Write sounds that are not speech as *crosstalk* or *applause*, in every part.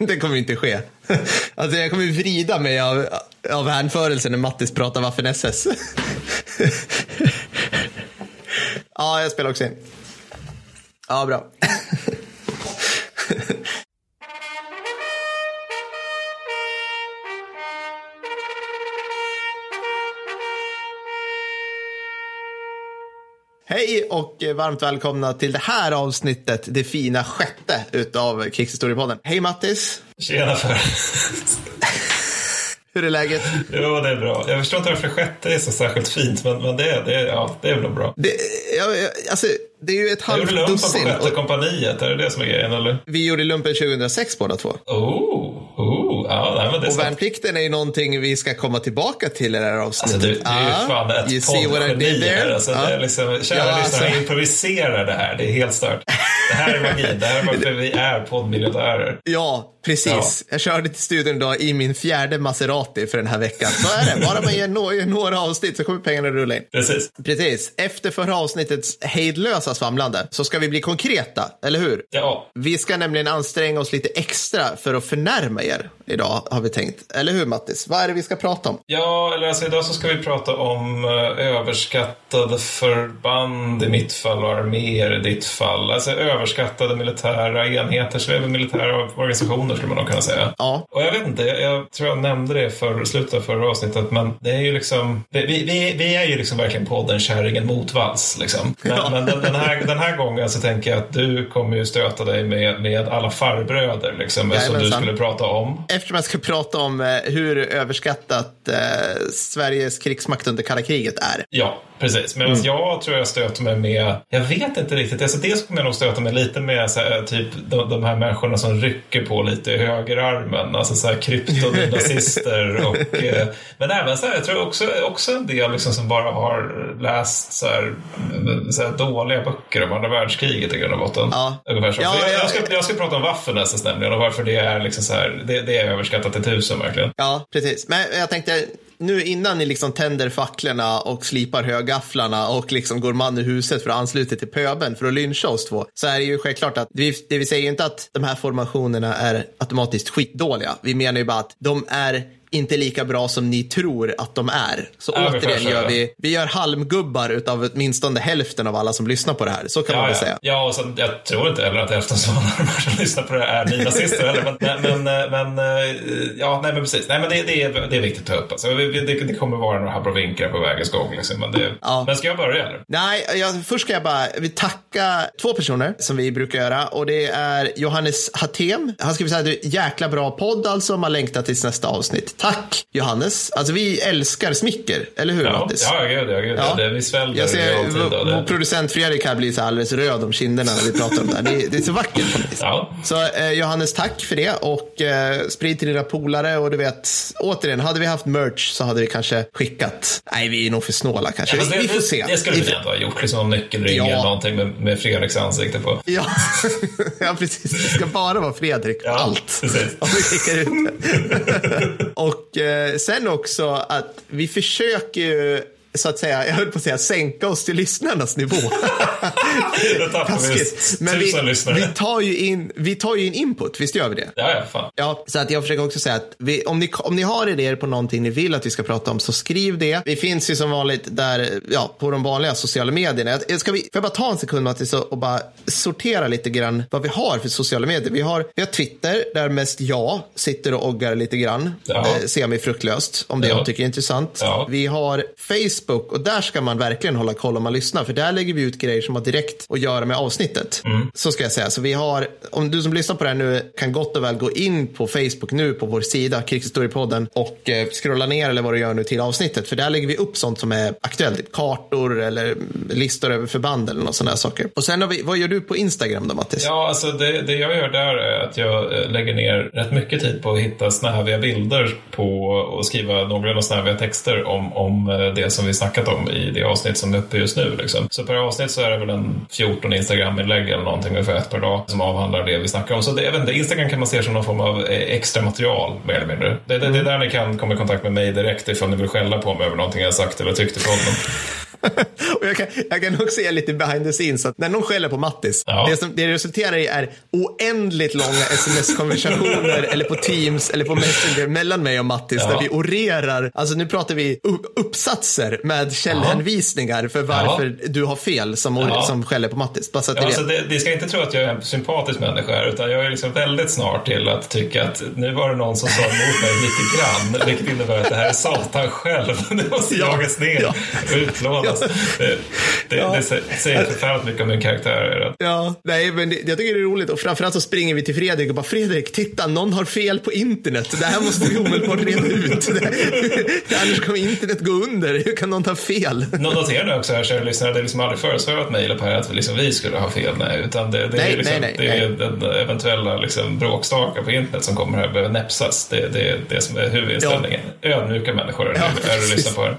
*laughs* det kommer inte ske. *laughs* Alltså jag kommer vrida mig av, av hänförelsen när Mattis pratar Waffen-SS. *laughs* ja, jag spelar också in. Ja, bra. Hej och varmt välkomna till det här avsnittet, det fina sjätte utav Krigshistoriepodden. Hej Mattis! Tjena för. Hur är läget? Jo, det är bra. Jag förstår inte varför sjätte är så särskilt fint, men, men det, är, det, ja, det är väl bra. Det, ja, alltså, det är ju ett halvt dussin. Jag gjorde lumpen på sjätte kompaniet, är det det som är grejen eller? Vi gjorde lumpen 2006 båda två. Oh, oh, ja, nej, Och värnplikten är ju någonting vi ska komma tillbaka till i det här avsnittet. Alltså, du, du är ju fan ett you see what I did there? Alltså, Ja. det är liksom, kära Ja, lyssnare, alltså. improvisera det här. Det är helt stört. Det här är magi. Det här är varför vi är poddmiljonärer. Ja, precis. Jag körde till studion idag i min fjärde Maserati för den här veckan. Så är det. Bara man gör några, gör några avsnitt så kommer pengarna rulla in. Precis. Precis. Efter förra avsnittets hejdlösa svamlande så ska vi bli konkreta, eller hur? Ja, Vi ska nämligen anstränga oss lite extra för att förnärma er idag, har vi tänkt. Eller hur, Mattis? Vad är det vi ska prata om? Ja, eller alltså idag så ska vi prata om eh, överskattade förband i mitt fall och arméer i ditt fall. Alltså överskattade militära enheter, så även militära organisationer skulle man nog kunna säga. Ja. Och jag vet inte, jag, jag tror jag nämnde det för slutet av förra avsnittet, men det är ju liksom, vi, vi, vi är ju liksom verkligen podden Kärringen motvalls. Liksom. Men, Ja. men den, den, här, den här gången så tänker jag att du kommer ju stöta dig med, med alla farbröder liksom, som du skulle prata om. Eftersom jag ska prata om eh, hur överskattat eh, Sveriges krigsmakt under kalla kriget är. Ja, precis. Medan Mm. jag tror jag stöter mig med, jag vet inte riktigt, alltså dels kommer jag nog stöta mig lite med så här, typ de, de här människorna som rycker på lite i högerarmen, alltså så här *laughs* och eh, men även så här, jag tror också, också en del liksom som bara har läst så här, så här dåliga böcker om andra världskriget i grund och botten. Ja. Ungefär så. Ja, jag, ja, jag, ska, jag ska prata om Waffen-SS nämligen och varför det är liksom så här, det, det är överskattat till tusen verkligen. Ja, precis. Men jag tänkte, nu innan ni liksom tänder facklorna och slipar högafflarna och liksom går man i huset för att ansluta till pöben för att lyncha oss två, så är det ju självklart att vi, det vi säger inte att de här formationerna är automatiskt skitdåliga. Vi menar ju bara att de är inte lika bra som ni tror att de är. Så Ja, återigen gör vi, vi gör halmgubbar utav åtminstone hälften av alla som lyssnar på det här. Så kan man Ja, väl ja. säga. ja, och sen, jag tror inte heller att hälften av alla som lyssnar på det här är nynazister heller. Men, men, men, eh, ja, nej men precis. Nej men det, det, är, det är viktigt att ta upp. Alltså, det, det kommer vara några abrovinkar på vägens gång. Liksom, men, det, Ja. men ska jag börja eller? Nej, jag, först ska jag bara vi tacka två personer som vi brukar göra och det är Johannes Hatem. Han skriver så här, "Du, jäkla bra podd alltså, man längtar tills nästa avsnitt. Tack Johannes. Alltså vi älskar smicker, eller hur Ja, Mattis? ja gud, ja, gud. Ja. Det, vi sväljer Jag ser vår, producent Fredrik här blir så alldeles röd om kinderna när vi pratar om det här. Det, är- det är så vackert vis. Ja. Så eh, Johannes, tack för det och eh, sprid till dina polare och du vet, återigen, hade vi haft merch så hade vi kanske skickat. Nej, vi är nog för snåla kanske. Ja, vi, det, vi får se. Det skulle vi ändå ha gjort. Liksom någon nyckelring Ja. eller någonting med, med Fredriks ansikte på. Ja. *laughs* ja, precis. Det ska bara vara Fredrik. Ja, Allt. precis. Om vi skickar ut det. *laughs* och eh, sen också att vi försöker ju, så att säga, jag höll på att säga sänka oss till lyssnarnas nivå. *laughs* Taskigt. Men vi, vi, tar ju in, vi tar ju in input, visst gör vi det? Ja, ja, fan. Ja, så att jag försöker också säga att vi, om, ni, om ni har idéer på någonting ni vill att vi ska prata om så skriv det. Vi finns ju som vanligt där, ja, på de vanliga sociala medierna. Ska vi, får jag bara ta en sekund Mattis och och bara sortera lite grann vad vi har för sociala medier. Vi har, vi har Twitter där mest jag sitter och oggar lite grann. Ja. Eh, semi-fruktlöst om det Ja. jag tycker är intressant. Ja. Vi har Facebook och där ska man verkligen hålla koll om man lyssnar. För där lägger vi ut grejer som har direkt att göra med avsnittet. Mm. Så ska jag säga. Så vi har, om du som lyssnar på det här nu kan gott och väl gå in på Facebook nu på vår sida, Krigshistoriepodden, och eh, scrolla ner eller vad du gör nu till avsnittet. För där lägger vi upp sånt som är aktuellt. Typ kartor eller listor över förband eller något sådana här saker. Och sen har vi, vad gör du på Instagram då Mattis? Ja, alltså det, det jag gör där är att jag eh, lägger ner rätt mycket tid på att hitta snäviga bilder på och skriva någorlunda snäviga texter om, om eh, det som vi snackat om i det avsnitt som är uppe just nu. Liksom. Så per avsnitt så är det väl en 14 Instagram-inlägg eller någonting ungefär ett per dag som avhandlar det vi snackar om. Så det, jag vet inte, Instagram kan man se som någon form av eh, extra material mer eller mindre. Det, det, det är där ni kan komma i kontakt med mig direkt ifall ni vill skälla på mig över någonting jag sagt eller tyckt i podden. *laughs* och jag, kan, jag kan också ge lite behind the scenes att när någon skäller på Mattis, Ja. det, som, det resulterar i är oändligt långa sms-konversationer *laughs* eller på Teams eller på Messenger mellan mig och Mattis Ja. där vi orerar, alltså nu pratar vi uppsatser med källhänvisningar för varför du har fel som, or- Ja. som skäller på Mattis. Bara så att Ja, alltså det, ni ska inte tro att jag är en sympatisk människa här, utan jag är liksom väldigt snart till att tycka att nu var det någon som sa emot mig lite grann, vilket innebär att det här är Satan själv. *laughs* Det måste Ja. jagas ner Ja. och utlånas. Det, det, Ja. det sä- säger förfärligt mycket om min karaktär. Ja, nej, men det, jag tycker det är roligt och framförallt så springer vi till Fredrik och bara Fredrik, titta, någon har fel på internet. Det här måste vi omedelbart reda ut. *laughs* Annars kommer internet gå under. Hur kan någon ta fel? Nå- Notera nu också här, kära lyssnare, det är liksom aldrig föresvävat mejlet på här att liksom vi skulle ha fel, nej, utan det, det Nej, är, liksom, nej, nej, det är den eventuella liksom, bråkstakar på internet som kommer här behöver näpsas. Det, det är det som är huvudinställningen. Ödmjuka människor är, Ja, är det att lyssna på.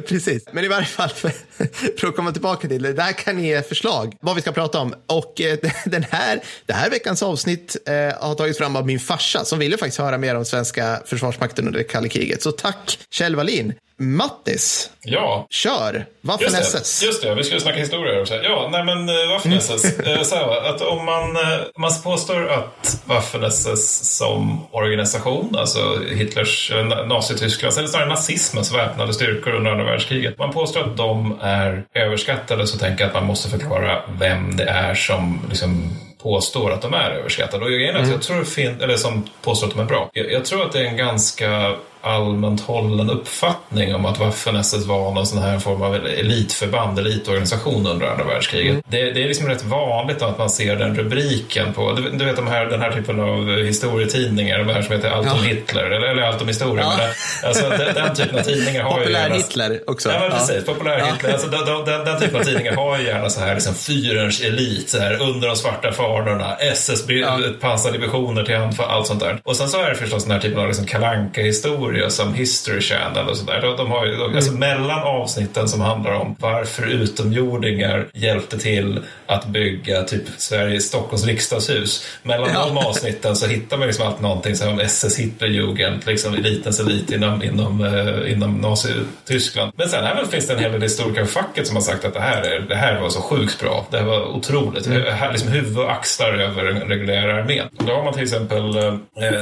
*laughs* Precis, men i varje fall för, *laughs* för att komma tillbaka till det. Där kan ni ge förslag vad vi ska prata om. Och eh, *laughs* den här, det här veckans avsnitt eh, har tagits fram av min farsa som ville faktiskt höra mer om svenska försvarsmakten under det kalla kriget. Så tack Kjell Wallin. Mattis, Ja, kör! Waffen Just just det, vi skulle snacka historia också. Ja, nej men Waffen-SS. Mm. eh, så här, att om man, eh, man påstår att Waffen-SS som organisation, alltså Hitlers, Nazitysklands, eller snarare nazismens väpnade styrkor under andra världskriget. Man påstår att de är överskattade så tänker jag att man måste förklara vem det är som liksom påstår att de är överskattade. Och är att jag tror det fin- eller som påstår att de är bra. Jag, jag tror att det är en ganska allmänt hållen uppfattning om att Waffen-SS var någon sån här form av elitförband, elitorganisation under andra världskriget. Det, det är liksom rätt vanligt att man ser den rubriken på, du, du vet de här, den här typen av historietidningar, de här som heter Allt om Ja. Hitler, eller, eller Allt om historia. Ja. Men alltså, den, den typen av tidningar har ju Populär gärna- Hitler också. Ja, men Ja. precis. Populär Hitler. Alltså, den, den, den typen av tidningar har ju gärna så här liksom, fyrens elit, så här, under de svarta fanorna, SS Ja. pansardivisioner till anfall, allt sånt där. Och sen så är det förstås den här typen av liksom, kalanka historia som History Channel och sådär. De, de har ju, de, alltså, mellan avsnitten som handlar om varför utomjordingar hjälpte till att bygga typ Sveriges, Stockholms riksdagshus. Mellan Ja. de avsnitten så hittar man liksom alltid någonting som om SS Hitlerjugend, liksom elitens elit inom, inom, eh, inom Nazityskland. Men sen även finns det en hel del historiker av facket som har sagt att det här, är, det här var så sjukt bra. Det här var otroligt. Mm. Här liksom huvud och axlar över den reguljära armén. Då har man till exempel eh,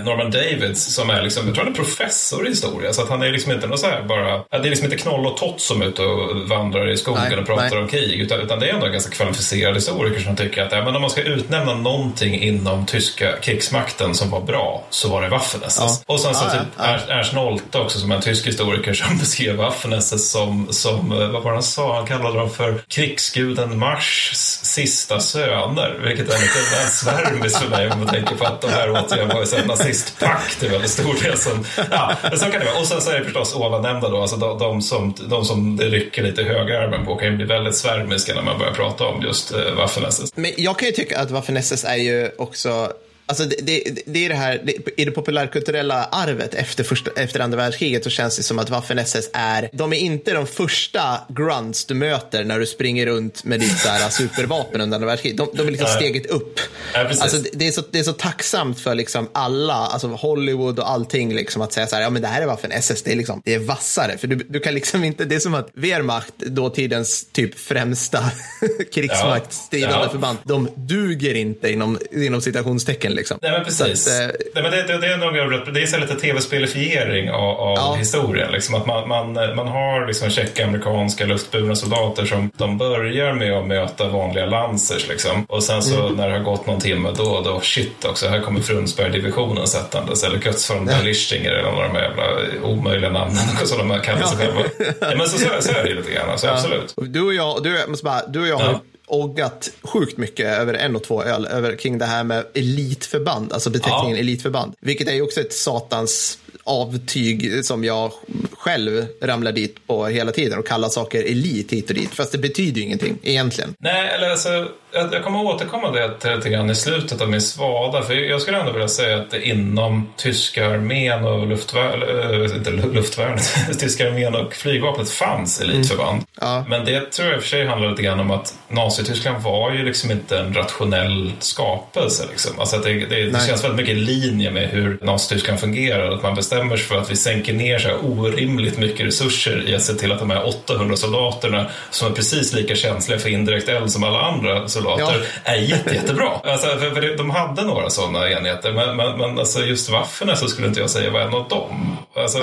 Norman Davids som är liksom, jag tror han är professor i historia. Så att han är liksom inte någon så här bara, det är liksom inte knoll och tott som är ute och vandrar i skogen Nej, och pratar nej. om krig. Utan, utan det är ändå en ganska kvalificerad historiker som tycker att ja, men om man ska utnämna någonting inom tyska krigsmakten som var bra så var det Waffen-SS. Ja. Och sen så Ja, typ ja, ja. Ernst- Nolte också som är en tysk historiker som *laughs* beskrev Waffen-SS som, som, eh, vad var han sa, han kallade dem för krigsguden Mars sista söner. Vilket är lite väl *laughs* svärmiskt för mig om man tänker på att de här återigen var ju här nazistpakt i väldigt stor del. Som, ja, men så kan det vara. Och sen så är det förstås ovannämnda då, alltså de, de, som, de som det rycker lite högerarmen på kan ju bli väldigt svärmiska när man börjar prata om just eh, Waffen-SS. Men jag kan ju tycka att Waffen SS är ju också Alltså det, det, det är det här, det, i det populärkulturella arvet efter, första, efter andra världskriget så känns det som att Waffen-SS är, de är inte de första grunts du möter när du springer runt med ditt så här *laughs* supervapen under andra världskriget. De, de är liksom Nej. steget upp. Ja, alltså det, det, är så, det är så tacksamt för liksom alla, alltså Hollywood och allting, liksom att säga så här, ja men det här är Waffen-SS, det är, liksom, det är vassare. För du, du kan liksom inte, det är som att Wehrmacht, dåtidens typ främsta *laughs* krigsmakt, stridande Ja. förband, de duger inte inom, inom citationstecken. Liksom. Nej men precis. Så eh, Nej, men det, det, det är nog det är så lite tv-spelifiering av, av Ja. historien. Liksom att man, man, man har liksom tjecka amerikanska luftburna soldater som de börjar med att möta vanliga lansers. Liksom. Och sen så Mm. när det har gått någon timme då, då shit också, här kommer Frunsberg-divisionen sättandes. Eller Götzform ja. Lischinger eller några av de jävla omöjliga namnen *laughs* som de kallar sig Ja. själva. Ja, men så, så, så är det lite grann, alltså, absolut. Och Du och jag, du, bara, du och jag har Ja. Oggat sjukt mycket över en och två öl över, kring det här med elitförband, alltså beteckningen Ja. elitförband. Vilket är ju också ett satans avtyg som jag själv ramlar dit på hela tiden och kallar saker elit hit och dit. Fast det betyder ju ingenting egentligen. Nej, eller alltså, jag, jag kommer återkomma det lite grann i slutet av min svada. För jag skulle ändå vilja säga att det inom tyska armén och luftvärnet, äh, inte luftvärnet, *laughs* tyska armén och flygvapnet fanns elitförband. Mm. Ja. Men det tror jag i och för sig handlar lite grann om att Nazityskland var ju liksom inte en rationell skapelse. Liksom. Alltså att det, det, det känns väldigt mycket i linje med hur Nazityskland fungerar. Att man bestämmer sig för att vi sänker ner så här orimligt mycket resurser i att se till att de här 800 soldaterna som är precis lika känsliga för indirekt eld som alla andra soldater ja. är jätte, jättebra. Alltså, för, för de hade några sådana enheter men, men, men alltså just Waffen så skulle inte jag säga var en av dem. Alltså,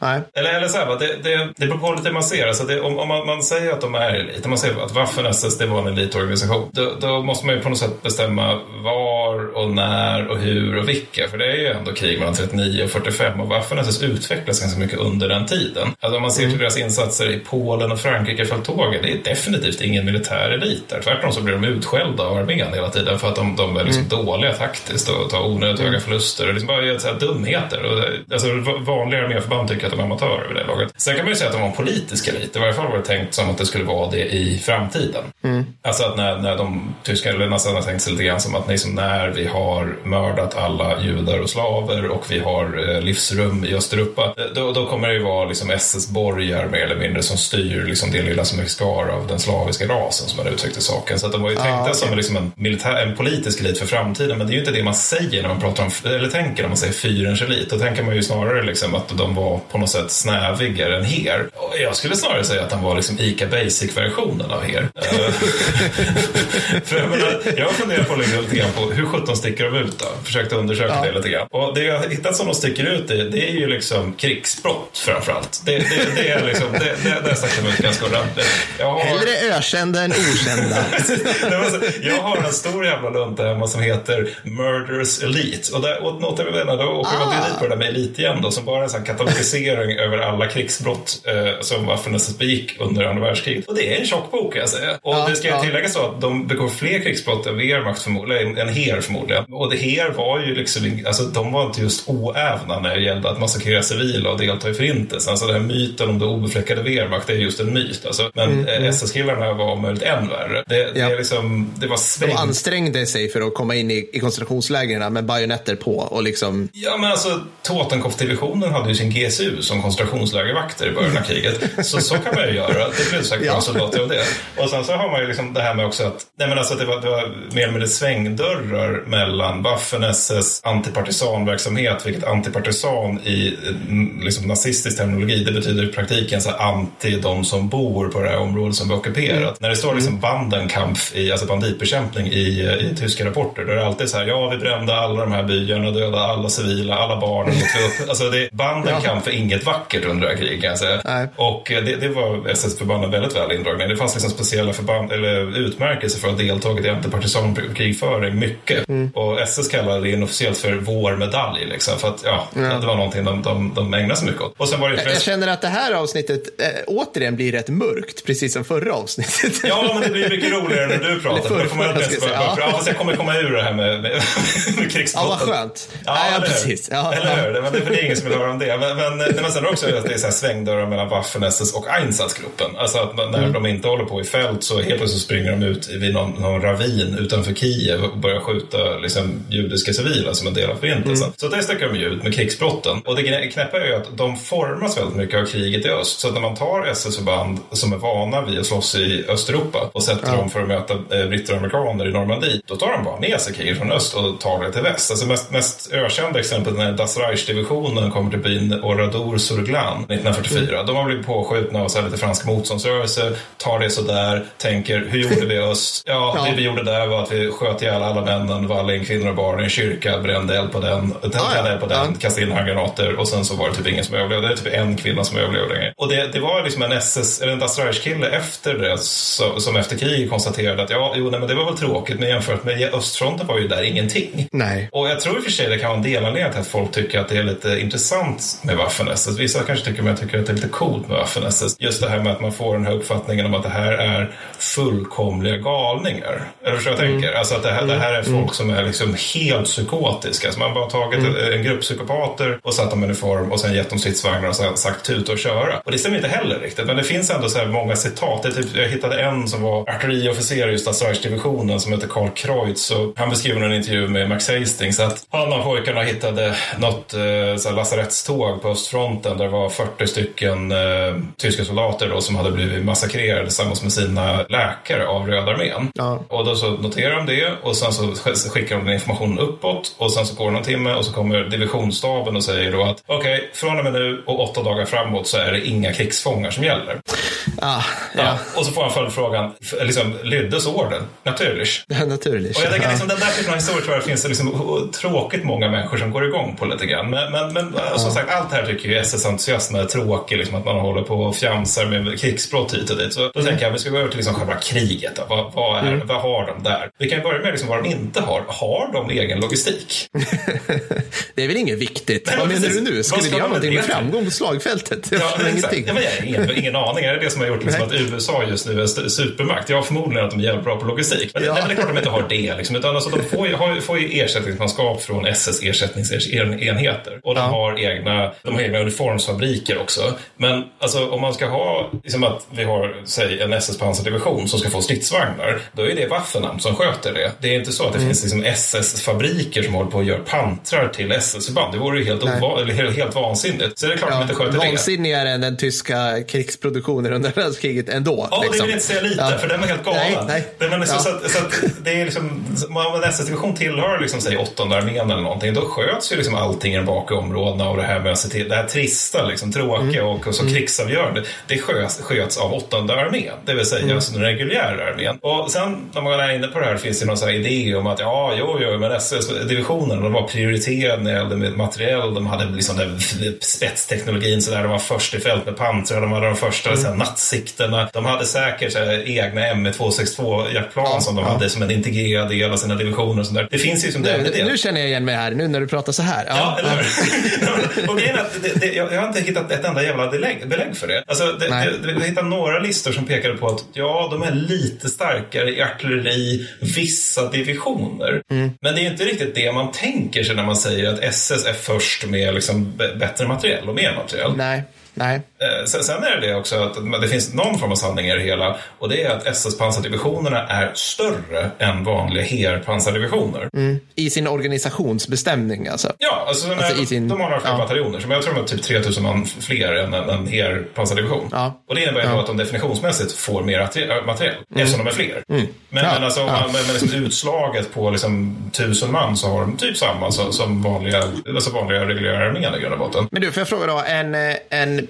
Nej. Eller, eller så här, det, det, det beror på lite hur man ser alltså det. Om, om man, man, säger att de är elit, om man säger att Waffen SS det var en elitorganisation, då, då, måste man ju på något sätt bestämma var och när och hur och vilka. För det är ju ändå krig mellan 39 och 45 och Waffen SS utvecklas ganska mycket under den tiden. Alltså om man ser till mm. deras insatser i Polen och Frankrike fälttågen, det är definitivt ingen militär elit där. Tvärtom så blir de utskällda av armén hela tiden för att de, de är liksom mm. dåliga taktiskt och tar onödigt mm. höga förluster och liksom bara gör så dumheter. Och, alltså, vanliga arméförband tycker att de amatörer vid det laget. Sen kan man ju säga att de var en politisk elit. I varje fall var det tänkt som att det skulle vara det i framtiden. Mm. Alltså att när, när de tyska eller nazisterna tänkt sig lite grann som att liksom när vi har mördat alla judar och slaver och vi har eh, livsrum i Östeuropa, eh, då, då kommer det ju vara liksom SS-borgar mer eller mindre som styr liksom det lilla som är kvar av den slaviska rasen som man uttryckte saken. Så att de var ju tänkta ah, okay. som liksom en, militär, en politisk elit för framtiden. Men det är ju inte det man säger när man pratar om, eller tänker när man säger fyrens elit. Då tänker man ju snarare liksom att de var på något sätt snävigare än Her. Jag skulle snarare säga att han var liksom ICA Basic-versionen av Her. Eh, *laughs* för jag, menar, jag har funderat på lite grann på hur sjutton sticker de ut då? Försökt undersöka ja. det lite grann. Och det jag har hittat som de sticker ut i, det är ju liksom krigsbrott framförallt. Det, det, det är liksom, det, det, det stack de ut ganska ordentligt. Har... Hellre ökända än okända. *laughs* jag har en stor jävla lunta hemma som heter Murders Elite. Och, där, och något jag menar, då åker ah. man dit på det där med elit igen då, som bara är en sån katalogisering över alla krigsbrott eh, som Waffen-SS begick under andra världskriget. Och det är en tjock bok kan jag säga. Och ja, det ska ja. tilläggas så att de begår fler krigsbrott än Wehrmacht förmodligen, än Heer förmodligen. Och det Heer var ju liksom, alltså de var inte just oävna när det gällde att massakrera civila och delta i förintelsen. Alltså den här myten om det obefläckade Wehrmacht, det är just en myt. Alltså, men mm, mm. SS-killarna var om möjligt än värre. Det, ja. det, liksom, det var sväng... De ansträngde sig för att komma in i, i koncentrationslägren med bajonetter på och liksom... Ja, men alltså Totenkopf-divisionen hade ju sin GSU som koncentrationslägervakter i början av kriget. Så så kan man ju göra. Det blev säkert ja. soldater av det. Och sen så har man ju liksom det här med också att, nej men alltså att det, var, det var mer eller mindre svängdörrar mellan Waffen-SS antipartisanverksamhet, vilket antipartisan i mm, liksom, nazistisk terminologi, det betyder i praktiken så anti de som bor på det här området som var ockuperat. Mm. När det står liksom mm. bandenkampf i, alltså banditbekämpning i, i tyska rapporter, då är det alltid så här, ja vi brände alla de här byarna, dödade alla civila, alla barnen. Alltså det, bandenkampf är inget vackert under det här kriget kan jag säga. Nej. Och eh, det, det var SS-förbanden väldigt väl indragna Det fanns liksom speciella förband, eller utmärkelser för att ha deltagit i antipartisankrigföring mycket. Mm. Och SS kallade det inofficiellt för vår medalj. Liksom, för att ja, ja. det var någonting de, de, de ägnade sig mycket åt. Och sen var det jag, jag känner att det här avsnittet äh, återigen blir rätt mörkt, precis som förra avsnittet. Ja, men det blir mycket roligare när du pratar. för, får man jag, ska säga, ja. ja, fast jag kommer komma ur det här med, med, med krigsbrotten. Ja, vad skönt. Ja, ja, ja precis. Ja, eller hur? Men det, för det är ingen som vill höra om det. Men, men, men sen också att det är så här svängdörrar mellan Waffen-SS och Einsatzgruppen. Alltså att när mm. de inte håller på i fält så helt plötsligt springer de ut vid någon, någon ravin utanför Kiev och börjar skjuta liksom, judiska civila som en del av förintelsen. Mm. Så det sticker de ju ut med krigsbrotten. Och det knäppa är ju att de formas väldigt mycket av kriget i öst. Så att när man tar SS-förband som är vana vid att slåss i Östeuropa och sätter ja. dem för att möta eh, britter och amerikaner i Normandie, då tar de bara med sig kriget från öst och tar det till väst. Alltså mest, mest ökända exemplet när Das Reich-divisionen kommer till byn Oradour Surglan 1944. Mm. De har blivit påskjutna av så lite fransk motståndsrörelse, tar det sådär, tänker hur gjorde vi öst? Ja, *laughs* ja. det vi gjorde där var att vi sköt ihjäl alla männen, vallade in kvinnor och barn i en kyrka, brände eld på den, tände ah, eld på den, kastade in handgranater och sen så var det typ ingen som överlevde. Det är typ en kvinna som överlevde. Och det, det var liksom en SS, eller en Das kille efter det så, som efter kriget konstaterade att ja, jo, nej, men det var väl tråkigt men jämfört med östfronten var ju där ingenting. Nej. Och jag tror i och för sig det kan vara en delanledning till att folk tycker att det är lite intressant med Waffen Waffen-SS. Vissa kanske tycker, men jag tycker att det är lite coolt med Waffen-SS. Just det här med att man får den här uppfattningen om att det här är fullkomliga galningar. Eller förstår jag mm. tänker? Alltså att det här, det här är folk som är liksom helt psykotiska. Alltså man har bara tagit mm. en grupp psykopater och satt dem i uniform och sen gett dem stridsvagnar och sagt tuta och köra. Och det stämmer inte heller riktigt. Men det finns ändå så här många citat. Det typ, jag hittade en som var artilleriofficer i Stadsreich-divisionen som heter Karl Kreutz. Och han beskriver en intervju med Max Hastings att han och pojkarna hittade något eh, lasarettståg på östfronten där det var 40 stycken eh, tyska soldater då, som hade blivit massakrerade tillsammans med sina läkare av Röda armén. Ja. Och då så noterar de det och sen så skickar de den informationen uppåt och sen så går det någon timme och så kommer divisionsstaben och säger då att okej, okay, från och med nu och åtta dagar framåt så är det inga krigsfångar som gäller. Ah, ja. ja. Och så får han följdfrågan, liksom, lyddes orden? Naturligt. Ja, naturligt. Och jag tänker, liksom, den där typen av historier tror jag finns det liksom, tråkigt många människor som går igång på lite grann. Men, men, men ja. som sagt, allt det här tycker ju SS-entusiasm är tråkigt, liksom, att man håller på och fjamsar med krigsbrott hit och dit. Så då tänker jag, vi ska gå över till liksom själva kriget. Då. Vad, vad, är, mm. vad har de där? Vi kan börja med liksom vad de inte har. Har de egen logistik? *laughs* det är väl inget viktigt? Nej, vad menar precis. du nu? Skulle vi ha någonting med framgång på slagfältet? Jag ja, ingenting. Ja, men jag har ingen, ingen aning. Är det det som har gjort liksom, att USA just nu är supermakt? Jag har förmodligen att de är jävligt bra på logistik. Men, ja. nej, men det är klart de inte har det. Liksom, utan alltså, de får ju, har, får ju ersättningsmanskap från SS ersättningsenheter. Och de, ja. har egna, de har egna uniformsfabriker också. Men alltså, om man ska ha, liksom att vi har, säg en SS pansardivision som ska få stridsvagnar, då är det Waffenam som sköter det. Det är inte så att det mm. finns liksom SS-fabriker som håller på att göra pantrar till SS-förband. Det vore ju helt, ova- helt, helt vansinnigt. Så är det klart ja, att de inte sköter det. Vansinnigare än den tyska krigsproduktionen under världskriget ändå. Ja, liksom. det vill jag inte säga lite, ja. för den var helt galen. Nej, nej. Det, men, så, ja. så, att, så att det är liksom, om en SS-division tillhör liksom, säg åttonde armén eller någonting, då sköts ju liksom allting i de bakre områdena och det här med att se till, det här trista, liksom, tråkiga mm. och, och så mm. krigsavgörande, det sköts, sköts av åttonde armén, det vill säga mm. alltså den reguljära armén. Och sen när man är inne på det här finns det någon här idé om att ja, jo, jo, men SS-divisionerna de var prioriterade när det gällde med materiell, de hade liksom den spetsteknologin sådär, de var först i fält med pansar, de hade de första mm. nattsikterna, de hade säkert här, egna ME262 jaktplan ja, som de ja. hade som en integrerad del av sina divisioner och sånt där. Det finns ju som nu, det. Nu känner jag igen mig här, nu när du pratar så här. Ja, ja eller hur? *laughs* och grejen är att det, det, *laughs* jag, jag har inte hittat ett enda jävla belägg, belägg för det. Alltså, det, det, jag hittade några listor som pekade på att ja, de är lite starkare i artilleri vissa divisioner. Mm. Men det är inte riktigt det man tänker sig när man säger att SS är först med liksom bättre materiell och mer materiell. Nej. Nej. Eh, sen är det det också att det finns någon form av sanning i det hela och det är att SS-pansardivisionerna är större än vanliga HER-pansardivisioner. Mm. I sin organisationsbestämning alltså? Ja, alltså, alltså sin... de har några fler ja. bataljoner, som jag tror de är typ 3000 man fler än en HER-pansardivision. Ja. Och det innebär ja. att de definitionsmässigt får mer materiell, mm. eftersom de är fler. Mm. Men, ja. men, alltså, ja. men, men liksom utslaget på liksom, tusen man så har de typ samma så, som vanliga, alltså vanliga reguljära armén i grund och botten. Men du, får jag fråga då, en, en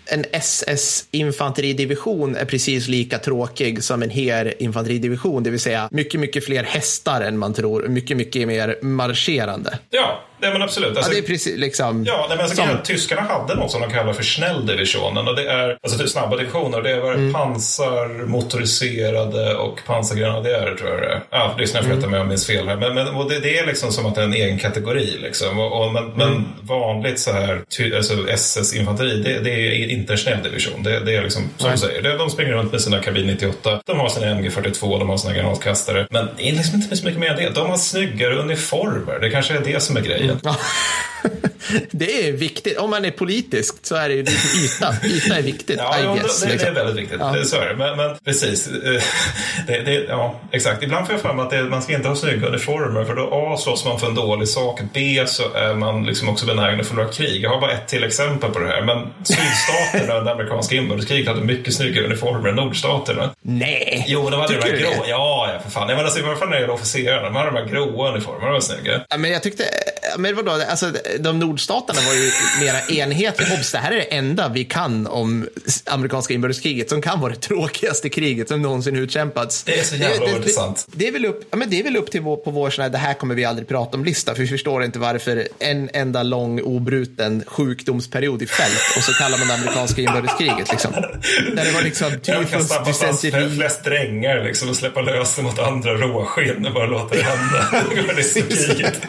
en SS-infanteridivision är precis lika tråkig som en HER-infanteridivision, det vill säga mycket, mycket fler hästar än man tror, mycket, mycket mer marscherande. Ja, nej men absolut. Alltså, ja, det är precis liksom... Ja, nej, men alltså, som... tyskarna hade något som de kallar för Schnelldivisionen och det är alltså typ snabba divisioner. Det är mm. pansar, motoriserade och pansargrenadjärer tror jag det är. Ja, lyssna får mm. mig om jag minns fel här. Men, men det, det, är liksom som att det är en egen kategori liksom. Och, och men, mm. men, vanligt så här, alltså SS-infanteri, det, det, är inte en Schnelldivision. Det, det är liksom som nej. du säger. De springer runt med sina kabin 98. De har sina MG42, de har sina granatkastare. Men det är liksom inte så mycket mer än det. De har snyggare uniformer. Det kanske är det som är grejen. Mm. *laughs* *laughs* det är viktigt. Om man är politisk så är det ju yta. Yta är viktigt. Ja, ja guess, det, liksom. det, är väldigt viktigt. Ja. Så är det. Men, men precis. Det, det, ja, exakt. Ibland får jag för mig att man ska inte ha snygga uniformer för då A slåss man för en dålig sak. B så är man liksom också benägen att förlora krig. Jag har bara ett till exempel på det här. Men sydstaterna *laughs* under amerikanska inbördeskriget hade mycket snyggare uniformer än nordstaterna. Nej! Jo, de hade de här grå. Ja, ja, för fan. Jag menar, alltså, i alla fall när det gäller officerarna. De hade de här gråa uniformerna. De var snygga. Ja, men jag tyckte, men vadå, alltså de nordstaterna var ju mera enhetliga. Obs, det här är det enda vi kan om amerikanska inbördeskriget som kan vara det tråkigaste kriget som någonsin utkämpats. Det är så jävla det, intressant. Det, det, är väl upp, ja, men det är väl upp till vår, på vår sån här, det här kommer vi aldrig prata om-lista, för vi förstår inte varför en enda lång obruten sjukdomsperiod i fält och så kallar man det amerikanska inbördeskriget. Liksom. Där det var liksom tyfus, dysenteri. flest strängar liksom, och släppa lös mot andra råskinn och bara låta det hända. *laughs* det är kriget.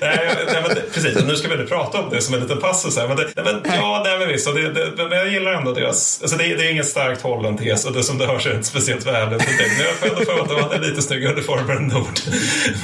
Nej, nej, men, precis, nu ska vi inte prata om det som en liten passus här. Men, det, men, ja, nej, men visst. Det, det, men jag gillar ändå deras... Alltså, det, det är ingen starkt hållen tes och det som det hörs är inte speciellt väl. Men jag får ändå för att de hade lite snyggare uniformer än Nord.